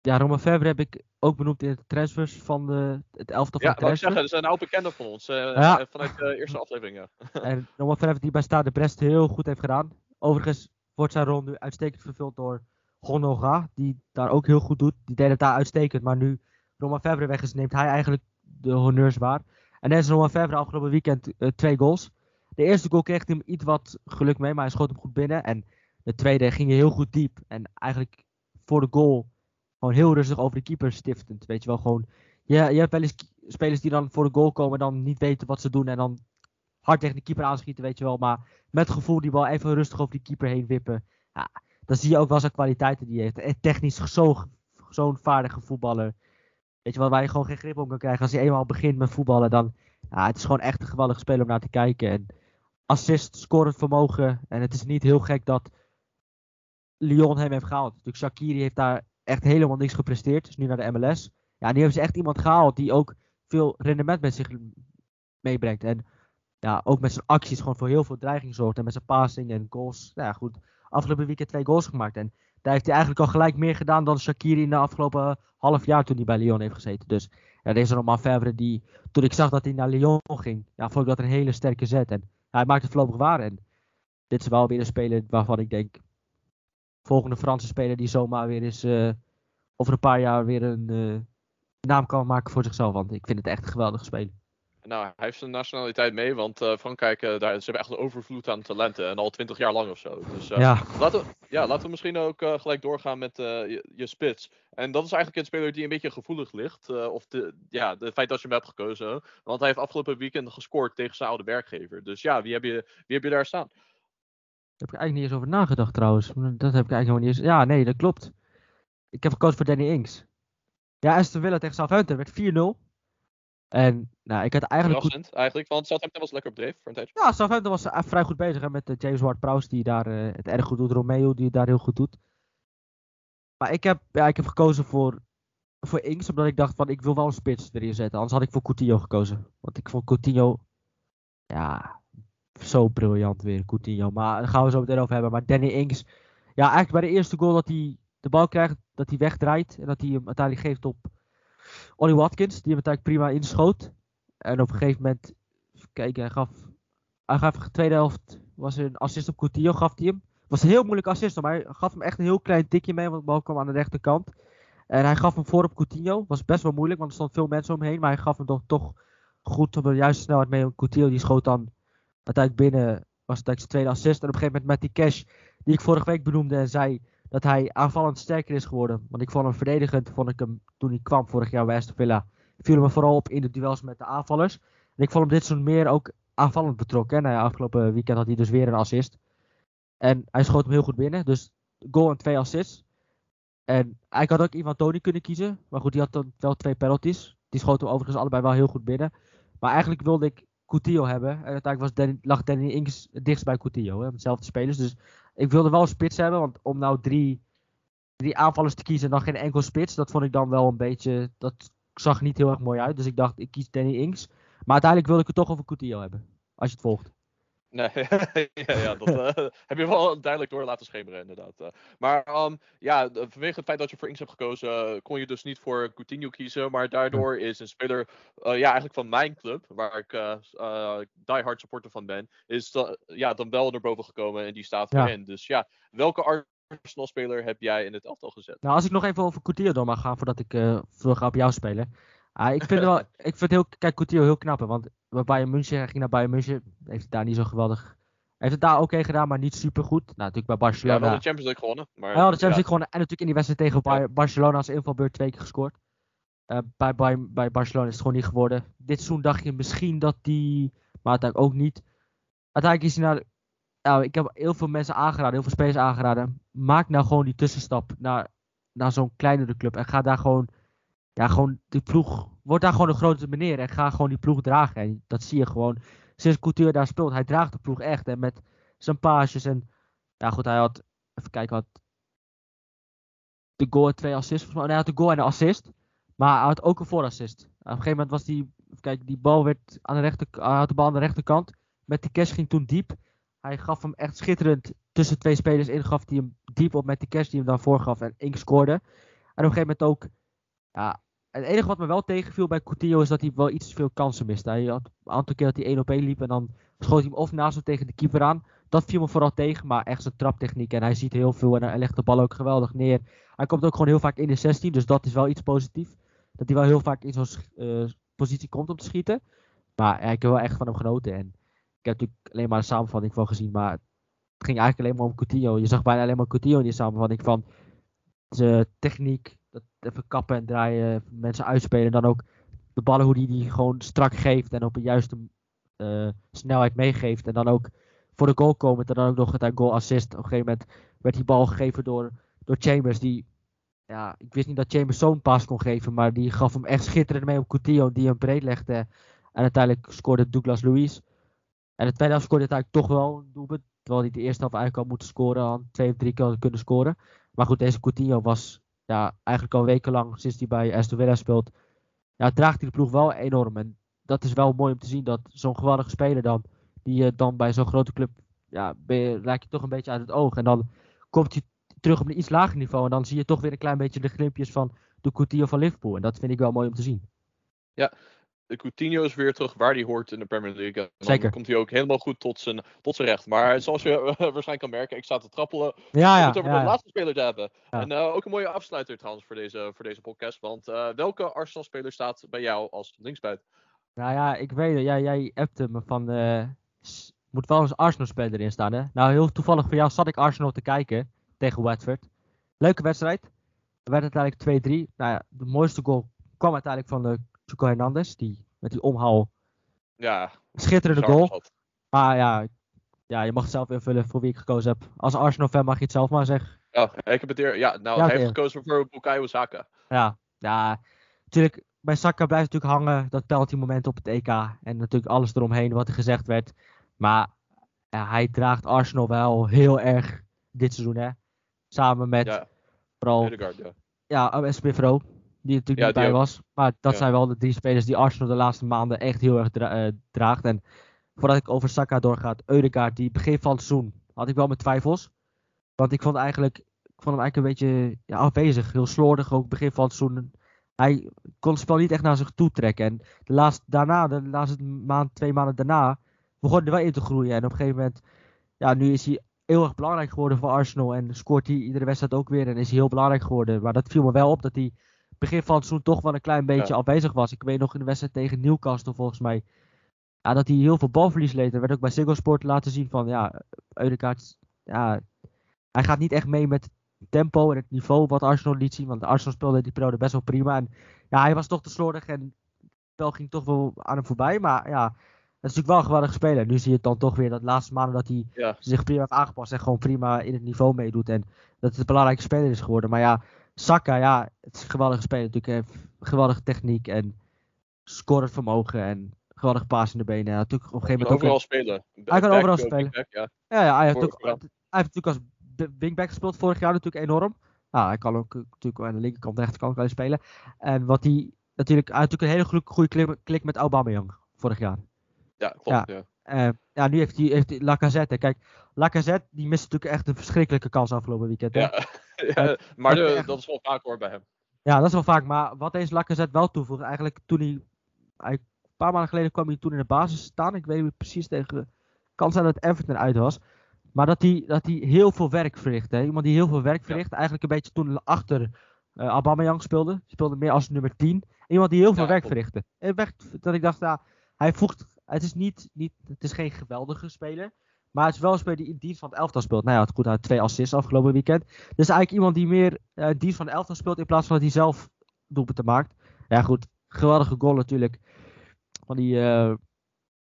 ja, Romain Favre heb ik ook benoemd in de transfers van de, het elftal van ja, de transfers. Ja, zeggen, dat zijn een oude bekende van ons. Uh, ja. Vanuit de eerste aflevering, ja. en Romain Favre die bij Stade Brest heel goed heeft gedaan. Overigens wordt zijn rol nu uitstekend vervuld door Gonoga, die daar ook heel goed doet. Die deed het daar uitstekend, maar nu Romain Favre weg is, neemt hij eigenlijk de honneurs waar. En dan is Romain afgelopen weekend uh, twee goals. De eerste goal kreeg hij hem iets wat geluk mee, maar hij schoot hem goed binnen. En de tweede ging je heel goed diep. En eigenlijk voor de goal gewoon heel rustig over de keeper stiftend. Weet je wel, gewoon. Je, je hebt wel eens spelers die dan voor de goal komen en dan niet weten wat ze doen. En dan hard tegen de keeper aanschieten, weet je wel. Maar met gevoel die bal even rustig over die keeper heen wippen. Ja, dan zie je ook wel zijn kwaliteiten die hij heeft. En technisch zo'n zo vaardige voetballer. Weet je wel, waar je gewoon geen grip op kan krijgen. Als hij eenmaal begint met voetballen, dan. Ja, het is gewoon echt een geweldige speler om naar te kijken. En assist, scorend vermogen. En het is niet heel gek dat Lyon hem heeft gehaald. Natuurlijk, Shakiri heeft daar echt helemaal niks gepresteerd. Dus nu naar de MLS. Ja, nu hebben ze echt iemand gehaald die ook veel rendement met zich meebrengt. En ja, ook met zijn acties gewoon voor heel veel dreiging zorgt. En met zijn passing en goals. Nou ja, goed. Afgelopen weekend twee goals gemaakt. En daar heeft hij eigenlijk al gelijk meer gedaan dan Shakiri in de afgelopen half jaar toen hij bij Lyon heeft gezeten. Dus ja, deze Roman Favre, die, toen ik zag dat hij naar Lyon ging, ja, vond ik dat een hele sterke zet. En hij maakt het voorlopig waar. En dit is wel weer een speler waarvan ik denk, volgende Franse speler die zomaar weer eens uh, over een paar jaar weer een uh, naam kan maken voor zichzelf. Want ik vind het echt een geweldige speler. Nou, hij heeft zijn nationaliteit mee, want uh, Frankrijk, daar, ze hebben echt een overvloed aan talenten. En al twintig jaar lang of zo. Dus ja. Laten, we, ja, laten we misschien ook gelijk doorgaan met je, je, spits. En dat is eigenlijk een speler die een beetje gevoelig ligt. of de, ja, de feit dat je hem hebt gekozen. Want hij heeft afgelopen weekend gescoord tegen zijn oude werkgever. Dus ja, wie heb je, wie heb je daar staan? Daar heb ik eigenlijk niet eens over nagedacht trouwens. Dat heb ik eigenlijk nog niet eens. Ja, nee, dat klopt. Ik heb gekozen voor Danny Ings. Ja, Aston Villa tegen Southampton werd 4-0. En nou, ik had eigenlijk. Goed... eigenlijk, want Southampton was lekker op dreef voor een tijdje. Ja, Southampton was uh, vrij goed bezig hè, met uh, James Ward-Prowse, die daar uh, het erg goed doet. Romeo, die het daar heel goed doet. Maar ik heb, ja, ik heb gekozen voor, voor Ings, omdat ik dacht van ik wil wel een spits erin zetten. Anders had ik voor Coutinho gekozen. Want ik vond Coutinho, ja, zo briljant weer, Coutinho. Maar daar gaan we zo meteen over hebben. Maar Danny Ings, ja, eigenlijk bij de eerste goal dat hij de bal krijgt, dat hij wegdraait. En dat hij hem uiteindelijk geeft op Ollie Watkins, die hem uiteindelijk prima inschoot. En op een gegeven moment, kijken, hij gaf, hij gaf de tweede helft, was een assist op Coutinho, gaf hij hem. Was een heel moeilijk assist, maar hij gaf hem echt een heel klein tikje mee, want de bal kwam aan de rechterkant. En hij gaf hem voor op Coutinho. Was best wel moeilijk, want er stonden veel mensen omheen. Maar hij gaf hem toch, toch goed op de juiste snelheid mee. Coutinho die schoot dan uiteindelijk binnen was het zijn tweede assist. En op een gegeven moment met die cash die ik vorige week benoemde en zei dat hij aanvallend sterker is geworden. Want ik vond hem verdedigend, vond ik hem toen hij kwam vorig jaar bij Aston Villa, viel me vooral op in de duels met de aanvallers. En ik vond hem dit seizoen meer ook aanvallend betrokken. Nou ja, afgelopen weekend had hij dus weer een assist. En hij schoot hem heel goed binnen. Dus goal en twee assists. En hij had ook Ivan Tony kunnen kiezen. Maar goed, die had dan wel twee penalties. Die schoten hem overigens allebei wel heel goed binnen. Maar eigenlijk wilde ik Coutinho hebben. En uiteindelijk was Danny, lag Danny het dichtst bij Coutinho. Hè, dezelfde spelers. Dus ik wilde wel een spits hebben. Want om nou drie, drie aanvallers te kiezen en dan geen enkel spits. Dat vond ik dan wel een beetje. Dat zag niet heel erg mooi uit. Dus ik dacht, ik kies Danny Ings. Maar uiteindelijk wilde ik het toch over Coutinho hebben. Als je het volgt. Nee, ja, ja, dat uh, heb je wel duidelijk door laten schemeren, inderdaad. Uh, maar um, ja, vanwege het feit dat je voor Ings hebt gekozen, uh, kon je dus niet voor Coutinho kiezen. Maar daardoor is een speler, ja, eigenlijk van mijn club, waar ik die hard supporter van ben, is ja, dan wel naar boven gekomen en die staat ja. erin. Dus ja, welke Arsenal-speler heb jij in het elftal gezet? Nou, als ik nog even over Coutinho door mag gaan, voordat ik uh, ga op jou spelen. Ah, ik vind wel, ik vind heel, kijk, Coutinho heel knap, want bij Bayern München, hij ging naar Bayern München, heeft hij daar niet zo geweldig heeft het daar oké okay gedaan, maar niet super goed. Nou, natuurlijk bij Barcelona. Ja, wel de Champions League gewonnen. Maar, ja, de Champions League gewonnen. En natuurlijk in die wedstrijd tegen Barcelona als invalbeurt twee keer gescoord. Uh, bij, bij, bij Barcelona is het gewoon niet geworden. Dit seizoen dacht je misschien dat die, maar uiteindelijk ook niet. Uiteindelijk is hij naar, nou, ik heb heel veel mensen aangeraden, heel veel spelers aangeraden. Maak nou gewoon die tussenstap naar, naar zo'n kleinere club en ga daar gewoon, ja, gewoon die ploeg, word daar gewoon een grote meneer en ga gewoon die ploeg dragen. En dat zie je gewoon sinds Couture daar speelt. Hij draagt de ploeg echt en met zijn paasjes en, ja goed, hij had, even kijken wat, de goal twee assists. Nee, hij had de goal en een assist. Maar hij had ook een voorassist. Op een gegeven moment was die, kijk, die bal werd aan de rechter, hij had de bal aan de rechterkant. Met die cash ging toen diep. Hij gaf hem echt schitterend tussen twee spelers in. Gaf hij hem diep op met die cash die hem dan voorgaf. En Ink scoorde. En op een gegeven moment ook. Ja, het enige wat me wel tegenviel bij Coutinho is dat hij wel iets te veel kansen miste. Hij had een aantal keer dat hij 1 op 1 liep. En dan schoot hij hem of naast hem tegen de keeper aan. Dat viel me vooral tegen. Maar echt zijn traptechniek. En hij ziet heel veel. En hij legt de bal ook geweldig neer. Hij komt ook gewoon heel vaak in de 16. Dus dat is wel iets positiefs dat hij wel heel vaak in zo'n uh, positie komt om te schieten. Maar ja, ik heb wel echt van hem genoten. En ik heb natuurlijk alleen maar een samenvatting van gezien. Maar het ging eigenlijk alleen maar om Coutinho. Je zag bijna alleen maar Coutinho in die samenvatting van zijn techniek. Dat even kappen en draaien, mensen uitspelen. En dan ook de ballen hoe die, die gewoon strak geeft. En op een juiste uh, snelheid meegeeft. En dan ook voor de goal komen. En dan ook nog het goal assist. Op een gegeven moment werd die bal gegeven door, door Chambers. Die ja, ik wist niet dat Chambers zo'n pas kon geven, maar die gaf hem echt schitterend mee op Coutinho, die hem breed legde. En uiteindelijk scoorde Douglas Luiz. En de tweede helft scoorde eigenlijk toch wel een doelpunt. Terwijl hij de eerste helft eigenlijk al moeten scoren, twee of drie keer kunnen scoren. Maar goed, deze Coutinho was ja, eigenlijk al wekenlang, sinds hij bij Aston speelt, ja, draagt hij de ploeg wel enorm. En dat is wel mooi om te zien dat zo'n geweldige speler dan, die je dan bij zo'n grote club, ja, raak je toch een beetje uit het oog. En dan komt hij terug op een iets lager niveau. En dan zie je toch weer een klein beetje de glimpjes van de Coutinho van Liverpool. En dat vind ik wel mooi om te zien. Ja, Coutinho is weer terug waar hij hoort in de Premier League. En dan Zeker. komt hij ook helemaal goed tot zijn, tot zijn recht. Maar zoals je waarschijnlijk kan merken, ik sta te trappelen ja, ja, om het over ja, de ja. laatste speler te hebben. En uh, ook een mooie afsluiter trouwens voor deze, voor deze podcast. Want uh, welke Arsenal-speler staat bij jou als linksbuiten? Nou ja, ik weet het. Jij appte me van... Uh, moet wel eens Arsenal-speler erin staan, hè? Nou, heel toevallig voor jou zat ik Arsenal te kijken tegen Watford. Leuke wedstrijd. Er werd uiteindelijk 2-3. Nou ja, de mooiste goal kwam uiteindelijk van de Chico Hernandez. Die, met die omhaal. Ja. Schitterende goal. Maar ja, ja, je mag het zelf invullen voor wie ik gekozen heb. Als Arsenal-fan mag je het zelf maar zeggen. Ja, ik heb het eer. Ja, nou, Ja, hij heeft gekozen voor Bukayo Saka. Ja, ja. Natuurlijk, bij Saka blijft natuurlijk hangen dat penalty moment op het EK. En natuurlijk alles eromheen wat er gezegd werd. Maar ja, hij draagt Arsenal wel heel erg dit seizoen, hè. Samen met Ja, vooral ja. ja, Smith Rowe, die er natuurlijk Ja, niet bij ook. was. Maar dat Ja. zijn wel de drie spelers die Arsenal de laatste maanden echt heel erg dra- eh, draagt. En voordat ik over Saka doorgaat, Eudegaard, die begin van het seizoen had ik wel mijn twijfels. Want ik vond eigenlijk, ik vond hem eigenlijk een beetje ja, afwezig, heel slordig ook begin van het seizoen. Hij kon het spel niet echt naar zich toe trekken. En de laatste, daarna, de laatste maand, twee maanden daarna, begon hij wel in te groeien. En op een gegeven moment, ja, nu is hij heel erg belangrijk geworden voor Arsenal. En scoort hij iedere wedstrijd ook weer. En is hij heel belangrijk geworden. Maar dat viel me wel op dat hij begin van het seizoen toch wel een klein beetje Ja. afwezig was. Ik weet nog in de wedstrijd tegen Newcastle volgens mij. Ja, dat hij heel veel balverlies leed. Er werd ook bij Single Sport laten zien van ja, Eudegaard, ja, hij gaat niet echt mee met het tempo en het niveau wat Arsenal liet zien. Want Arsenal speelde die periode best wel prima. En ja, hij was toch te slordig en het spel ging toch wel aan hem voorbij. Maar ja, dat is natuurlijk wel een geweldige speler. Nu zie je het dan toch weer dat de laatste maanden dat hij Ja. zich prima heeft aangepast en gewoon prima in het niveau meedoet. En dat het een belangrijke speler is geworden. Maar ja, Saka, ja, het is een geweldige speler natuurlijk. Heeft geweldige techniek en scorend vermogen en geweldige paas in de benen. Natuurlijk op een gegeven moment ook... Overal spelen. Hij kan overal spelen. back, ja. Ja, ja hij, heeft ook, hij heeft natuurlijk als wingback gespeeld vorig jaar natuurlijk enorm. Nou, hij kan ook eh, natuurlijk aan de linkerkant en rechterkant kan spelen. En wat hij natuurlijk, hij natuurlijk een hele goede, goede klik, klik met Aubameyang vorig jaar. Ja, klopt. Ja. Eh, ja, nu heeft hij, heeft hij Lacazette. Kijk, Lacazette die mist natuurlijk echt een verschrikkelijke kans afgelopen weekend. hè. Ja. Ja, maar dat de- echt- dat is wel vaak hoor bij hem. Ja, dat is wel vaak. Maar wat deze Lacazette wel toevoegt, eigenlijk toen hij, hij- een paar maanden geleden kwam hij toen in de basis staan. Ik weet niet precies tegen, kan zijn dat Everton uit was. Maar dat hij, dat hij heel veel werk verricht. Hè? Iemand die heel veel werk verricht. Eigenlijk een beetje toen achter eh Aubameyang speelde. Speelde meer als nummer 10. Iemand die heel veel Ja, werk verrichtte. En dat ik dacht, ja, hij voegt, het is niet, niet, het is geen geweldige speler. Maar het is wel een speler die in dienst van het elftal speelt. Nou ja, het goed uit twee assists afgelopen weekend. Dus eigenlijk iemand die meer uh, dienst van het elftal speelt in plaats van dat hij zelf doelpunten maakt. Ja goed, geweldige goal natuurlijk. Van die, uh,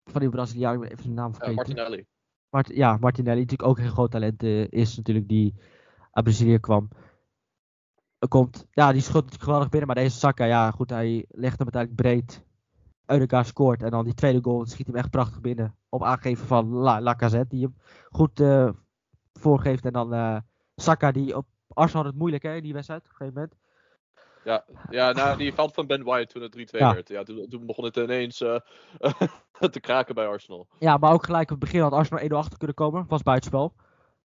van die Braziliaan, even zijn naam vergeten. Martinelli. Mart ja, Martinelli, natuurlijk ook een groot talent uh, is natuurlijk, die uit Brazilië kwam. Komt, ja, die natuurlijk geweldig binnen, maar deze Saka, ja goed, hij legt hem uiteindelijk breed. Eudegaard scoort en dan die tweede goal schiet hem echt prachtig binnen. Op aangeven van La Lacazette, die hem goed uh, voorgeeft. En dan uh, Saka, die op Arsenal had het moeilijk hè, in die wedstrijd, op een gegeven moment. Ja, ja nou, die valt van Ben White toen het 3-2 ja. werd. Ja, toen, toen, begon het ineens uh, te kraken bij Arsenal. Ja, maar ook gelijk op het begin had Arsenal 1-0 achter kunnen komen. Was buitenspel.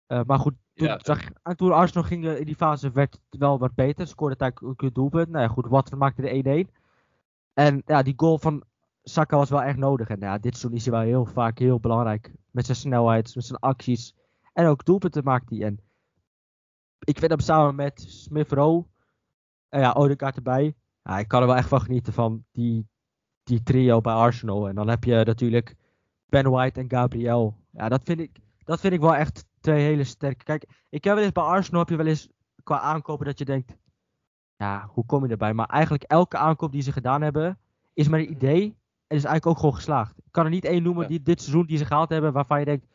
Uh, maar goed, toen, ja. zag, toen Arsenal ging in die fase werd het wel wat beter. Scoorde uiteindelijk ook een doelpunt. Nou ja, goed, Watford maakte de 1-1. En ja, die goal van Saka was wel echt nodig. En ja, dit seizoen is hij wel heel vaak heel belangrijk. Met zijn snelheid, met zijn acties. En ook doelpunten maakt hij. En ik vind hem samen met Smith Rowe. En ja, Odegaard erbij. Ja, ik kan er wel echt van genieten van die, die trio bij Arsenal. En dan heb je natuurlijk Ben White en Gabriel. Ja, dat vind ik, dat vind ik wel echt twee hele sterke. Kijk, ik heb wel eens bij Arsenal heb je wel eens qua aankopen dat je denkt. Ja, hoe kom je erbij? Maar eigenlijk elke aankoop die ze gedaan hebben, is maar een idee. En is eigenlijk ook gewoon geslaagd. Ik kan er niet één noemen die, dit seizoen die ze gehaald hebben, waarvan je denkt,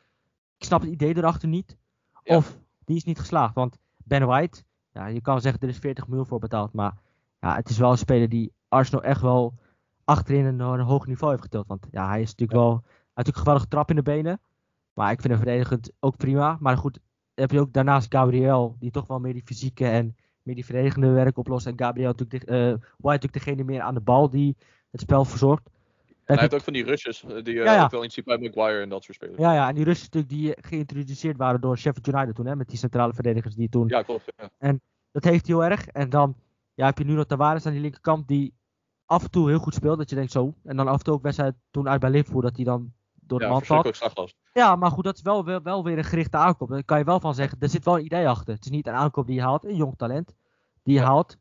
ik snap het idee erachter niet. Ja. Of die is niet geslaagd. Want Ben White, ja, je kan zeggen er is 40 miljoen voor betaald. Maar ja, het is wel een speler die Arsenal echt wel achterin een, een hoog niveau heeft getild. Want ja, hij is natuurlijk wel, hij heeft natuurlijk geweldige trap in de benen. Maar ik vind hem verdedigend ook prima. Maar goed, heb je ook daarnaast Gabriel, die toch wel meer die fysieke en meer die verdedigende werk oplost. En Gabriel natuurlijk, de, uh, White natuurlijk degene meer aan de bal die het spel verzorgt. En hij heeft ook van die rushes, die uh, ja, ja. ook wel bij Maguire en dat soort spelers. Ja, ja, en die rushes natuurlijk die geïntroduceerd waren door Sheffield United toen, hè, met die centrale verdedigers die toen... Ja, klopt. Ja. En dat heeft hij heel erg. En dan ja, heb je nu nog Tavares aan die linkerkant die af en toe heel goed speelt, dat je denkt zo. En dan af en toe ook wedstrijd toen uit bij Liverpool, dat hij dan door de ja, valt. Ja, maar goed, dat is wel, wel, wel weer een gerichte aankoop. Daar kan je wel van zeggen, er zit wel een idee achter. Het is niet een aankoop die je haalt, een jong talent die je ja. haalt.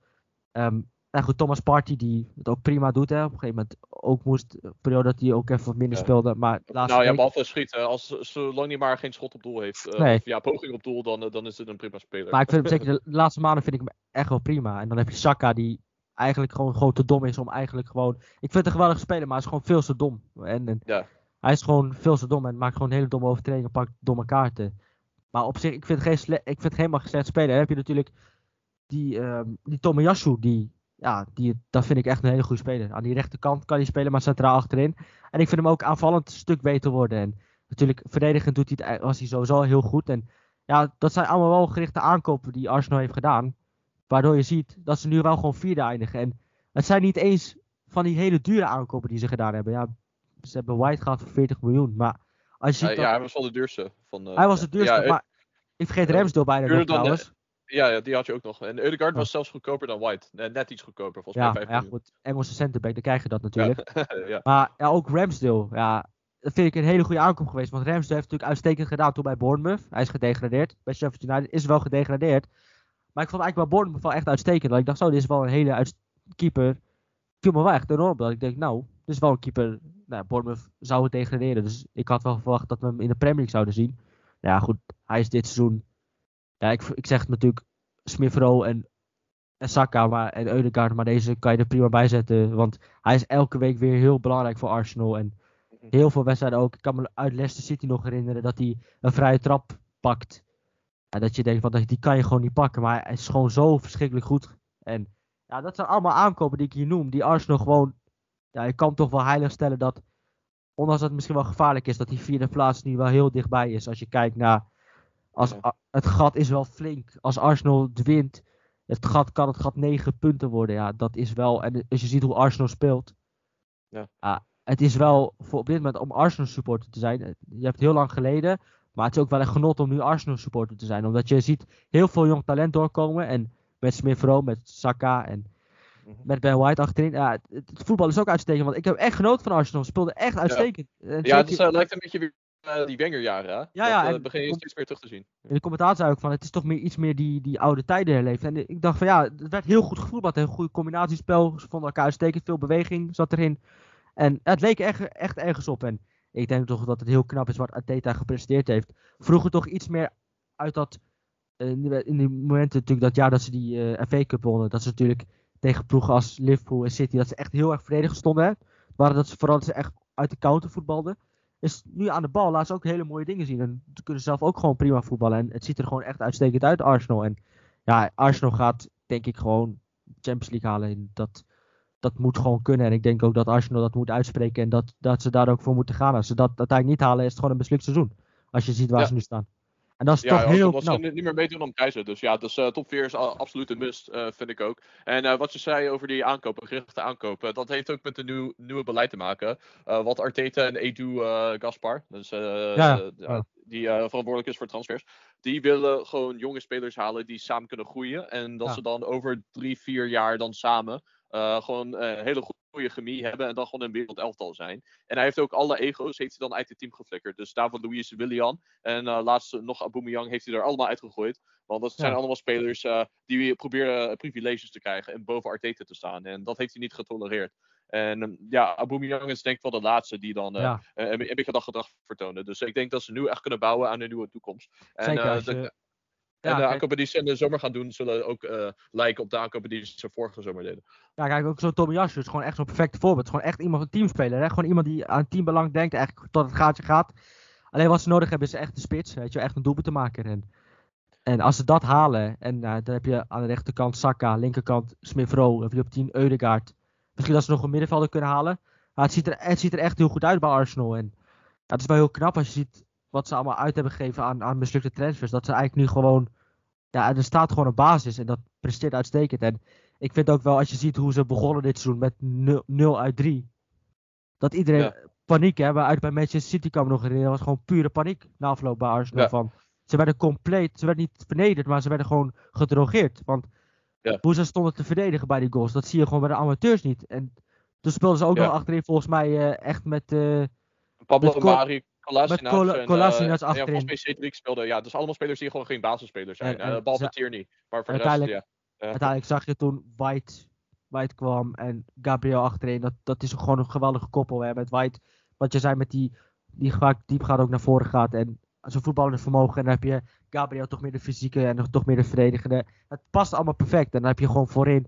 Um, en goed, Thomas Party die het ook prima doet. Hè. Op een gegeven moment ook moest, een periode dat hij ook even wat minder Ja. speelde. Maar Nou ja, week- behalve schieten. Als, zolang hij maar geen schot op doel heeft. eh, Nee. Of ja, poging op doel, dan, eh, dan is het een prima speler. Maar ik vind hem zeker, de laatste maanden vind ik hem echt wel prima. En dan heb je Saka die eigenlijk gewoon, gewoon te dom is om eigenlijk gewoon... Ik vind het een geweldige speler, maar hij is gewoon veel te dom. En, en Ja. Hij is gewoon veel te dom en maakt gewoon hele domme overtredingen, pakt domme kaarten. Maar op zich, ik vind geen ik vind helemaal geen slecht speler. Dan heb je natuurlijk die, ehm die Tomiyasu, die, ja, die, dat vind ik echt een hele goede speler. Aan die rechterkant kan hij spelen, maar centraal achterin. En ik vind hem ook aanvallend een stuk beter worden. En natuurlijk, verdedigend doet hij het, was hij sowieso heel goed. En ja, dat zijn allemaal wel gerichte aankopen die Arsenal heeft gedaan. Waardoor je ziet dat ze nu wel gewoon vierde eindigen. En het zijn niet eens van die hele dure aankopen die ze gedaan hebben. Ja, ze hebben White gehad voor 40 miljoen. Maar als je Ja, hij was wel de duurste. Van, eh, hij was het duurste, ja, maar ik vergeet Ramsdale bijna nog de- trouwens. Ja, ja, die had je ook nog. En Eudegaard was zelfs goedkoper dan White. Net iets goedkoper, volgens Ja, mij 5 ja, goed. Engelse centerback, dan krijg je dat natuurlijk. Ja. Maar ja, ook Ramsdale, ja, dat vind ik een hele goede aankoop geweest. Want Ramsdale heeft natuurlijk uitstekend gedaan toen bij Bournemouth. Hij is gedegradeerd. Bij Sheffield United is wel gedegradeerd. Maar ik vond eigenlijk bij Bournemouth wel echt uitstekend. Dat ik dacht, zo, dit is wel een hele keeper. Viel me wel echt enorm op. Dat ik denk, nou, dit is wel een keeper. Nou, Bournemouth zou degraderen. Dus ik had wel verwacht dat we hem in de Premier League zouden zien. Nou ja, goed, hij is dit seizoen. Ja, ik, zeg natuurlijk Smith Rowe en, en Saka maar, en Eudegaard. Maar deze kan je er prima bij zetten. Want hij is elke week weer heel belangrijk voor Arsenal. En heel veel wedstrijden ook. Ik kan me uit Leicester City nog herinneren dat hij een vrije trap pakt. En dat je denkt, van, die kan je gewoon niet pakken. Maar hij is gewoon zo verschrikkelijk goed. En ja, dat zijn allemaal aankopen die ik hier noem. Die Arsenal gewoon, ja, je kan toch wel heilig stellen dat, ondanks dat het misschien wel gevaarlijk is, dat die vierde plaats nu wel heel dichtbij is. Als je kijkt naar, als, Ja. Het gat is wel flink. Als Arsenal het wint, het gat kan het gat 9 punten worden. Ja, dat is wel, en als je ziet hoe Arsenal speelt. Ja. het is wel voor op dit moment om Arsenal supporter te zijn. eh, Je hebt heel lang geleden, maar het is ook wel een genot om nu Arsenal supporter te zijn. Omdat je ziet heel veel jong talent doorkomen. En met Smith Rowe, met Saka en. Met Ben White achterin. Ja, het, het voetbal is ook uitstekend. Want ik heb echt genoten van Arsenal. Ze speelden echt uitstekend. En Ja, het is, eh, lijkt een beetje weer eh, die Wenger-jaren, hè? Ja, ja, Dat, eh, en- begin je steeds terug te zien. in de commentaar zei ook van het is toch meer iets meer die, die oude tijden herleeft. En ik dacht van ja, het werd heel goed gevoetbald. Een goed combinatiespel. Ze vonden elkaar uitstekend. Veel beweging zat erin. En het leek echt, echt ergens op. En Ik denk toch dat het heel knap is wat Ateta gepresteerd heeft. Vroeger toch iets meer uit dat. Uh, in die momenten natuurlijk dat jaar dat ze die uh, FA Cup wonnen. Dat ze natuurlijk tegen ploegen als Liverpool en City. Dat ze echt heel erg verdedigend stonden. Waren dat ze vooral dat ze echt uit de counter voetbalden. Is nu aan de bal laat ze ook hele mooie dingen zien. En ze kunnen zelf ook gewoon prima voetballen. En het ziet er gewoon echt uitstekend uit, Arsenal. En ja, Arsenal gaat denk ik gewoon Champions League halen. En dat, dat moet gewoon kunnen. En ik denk ook dat Arsenal dat moet uitspreken. En dat, dat ze daar ook voor moeten gaan. Als ze dat uiteindelijk niet halen, is het gewoon een mislukt seizoen. Als je ziet waar ze nu staan. En dat is toch heel knap. ze niet meer meedoen om prijzen. Dus ja, dus uh, top 4 is absoluut een must, uh, vind ik ook. En uh, wat je zei over die aankopen, gerichte aankopen, dat heeft ook met het nieuw, nieuwe beleid te maken. wat Arteta en Edu Gaspar, dus, ja, ja. die verantwoordelijk is voor transfers, die willen gewoon jonge spelers halen die samen kunnen groeien. En dat ze dan over drie, vier jaar dan samen gewoon hele goede goede chemie hebben en dan gewoon een wereldelftal zijn. En hij heeft ook alle ego's heeft hij dan uit het team geflikkerd. Dus David Luiz, Willian en uh, laatst nog Aubameyang heeft hij er allemaal uitgegooid. Want dat zijn allemaal spelers uh, die proberen uh, privileges te krijgen en boven Arteta te staan. En dat heeft hij niet getolereerd. En um, ja, Aubameyang is denk ik wel de laatste die dan ja. een, beetje dat gedrag vertoonde. Dus ik denk dat ze nu echt kunnen bouwen aan een nieuwe toekomst. En, Zeker, en de aankopen die ze in de zomer gaan doen, zullen ook uh, lijken op de aankopen die ze vorige zomer deden. Ja, kijk, ook zo'n Tomiyasu is gewoon echt zo'n perfecte voorbeeld. Gewoon echt iemand, een teamspeler. Hè? Gewoon iemand die aan teambelang denkt, eigenlijk tot het gaatje gaat. Alleen wat ze nodig hebben is echt een spits, weet je, echt een doelpunt te maken. En, en als ze dat halen, en uh, dan heb je aan de rechterkant Saka, linkerkant Smith Rowe, op 10 Eudegaard. Misschien dat ze nog een middenvelder kunnen halen. Maar het ziet, er, het ziet er echt heel goed uit bij Arsenal. En ja, het is wel heel knap als je ziet wat ze allemaal uit hebben gegeven aan, aan mislukte transfers. Dat ze eigenlijk nu gewoon. Ja, er staat gewoon een basis en dat presteert uitstekend. En ik vind ook wel, als je ziet hoe ze begonnen dit seizoen met 0 uit 3. Dat iedereen paniek hebben. Uit bij Manchester City kwam nog in. Dat was gewoon pure paniek na afloop bij Arsenal. Van, ze werden compleet, ze werden niet vernederd, maar ze werden gewoon gedrogeerd. Want hoe ze stonden te verdedigen bij die goals, dat zie je gewoon bij de amateurs niet. En toen speelden ze ook nog achterin volgens mij uh, echt met... Uh, Pablo met Mari, Kolasinac uh, achterin. Ja, volgens speelde. Ja, dus allemaal spelers die gewoon geen basisspelers zijn. Uh, behalve Tierney. Maar voor de rest, ja. Uiteindelijk zag je toen White, White kwam en Gabriel achterin. Dat, dat is gewoon een geweldige koppel hè, met White. Wat je zei met die, die vaak diep gaat ook naar voren gaat. En zo'n voetballende vermogen. En dan heb je Gabriel toch meer de fysieke en toch meer de verdedigende. Het past allemaal perfect. En dan heb je gewoon voorin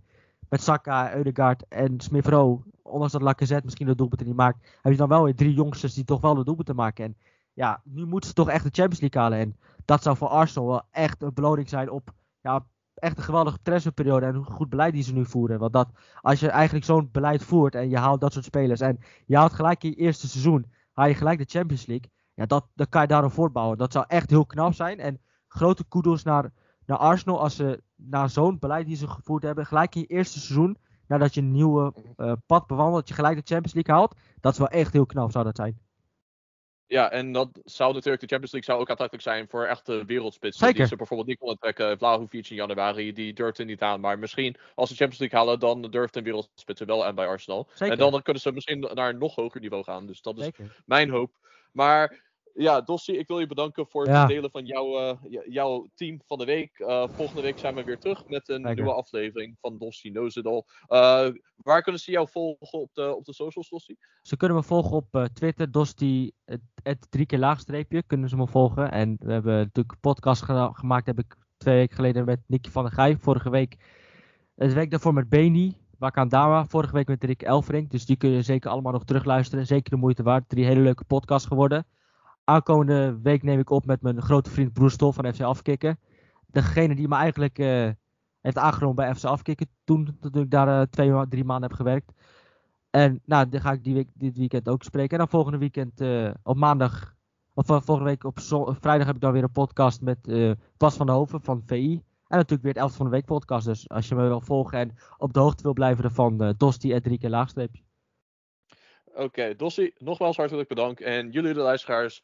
met Saka, Eudegaard en Smith Rowe ondanks dat Lacazette misschien de doelpunten niet maakt, heb je dan wel weer drie jongsters die toch wel de doelpunten maken. En ja, nu moeten ze toch echt de Champions League halen. En dat zou voor Arsenal wel echt een beloning zijn op ja, echt een geweldige transferperiode en een goed beleid die ze nu voeren. Want dat, als je eigenlijk zo'n beleid voert en je haalt dat soort spelers en je haalt gelijk in je eerste seizoen, haal je gelijk de Champions League, ja, dat, dan kan je daarop voortbouwen. Dat zou echt heel knap zijn. En grote kudos naar, naar Arsenal als ze na zo'n beleid die ze gevoerd hebben, gelijk in je eerste seizoen nadat je een nieuwe uh, pad bewandelt, dat je gelijk de Champions League haalt. Dat is wel echt heel knap, zou dat zijn. Ja, en dat zou natuurlijk, de Champions League zou ook aantrekkelijk zijn voor echte wereldspitsen. Zeker. Die ze bijvoorbeeld niet konden trekken. Vlahovic in januari, die durfde niet aan. Maar misschien, als ze de Champions League halen, dan durft een wereldspitsen wel aan bij Arsenal. Zeker. En dan kunnen ze misschien naar een nog hoger niveau gaan. Dus dat is Zeker. mijn hoop. Maar ja, Dossi, ik wil je bedanken voor het delen van jouw, uh, jouw team van de week. Uh, volgende week zijn we weer terug met een nieuwe aflevering van Dossi Knows It All. Uh, waar kunnen ze jou volgen op de, op de socials, Dossi? Ze kunnen me volgen op Twitter, Dosti, het drie keer laagstreepje, kunnen ze me volgen. En we hebben natuurlijk een podcast gemaakt, heb ik twee weken geleden met Nicky van der Gijp. Vorige week, het week daarvoor met Beni, Wakandama. Vorige week met Rick Elfrink. Dus die kun je zeker allemaal nog terugluisteren. Zeker de moeite waard. Drie hele leuke podcasts geworden. Aankomende week neem ik op met mijn grote vriend Broestel van FC Afkikken. Degene die me eigenlijk uh, heeft aangenomen bij FC Afkikken. Toen, toen ik daar uh, twee, drie maanden heb gewerkt. En nou, dan ga ik die week, dit weekend ook spreken. En dan volgende weekend uh, op maandag. Of volgende week op vrijdag heb ik dan weer een podcast met Bas van der Hoven van VI. En natuurlijk weer het 11 van de week podcast. Dus als je me wil volgen en op de hoogte wil blijven ervan, uh, Dosti en drie keer laagstreepje. Oké, okay, Dossi, nogmaals hartelijk bedankt. En jullie de luisteraars,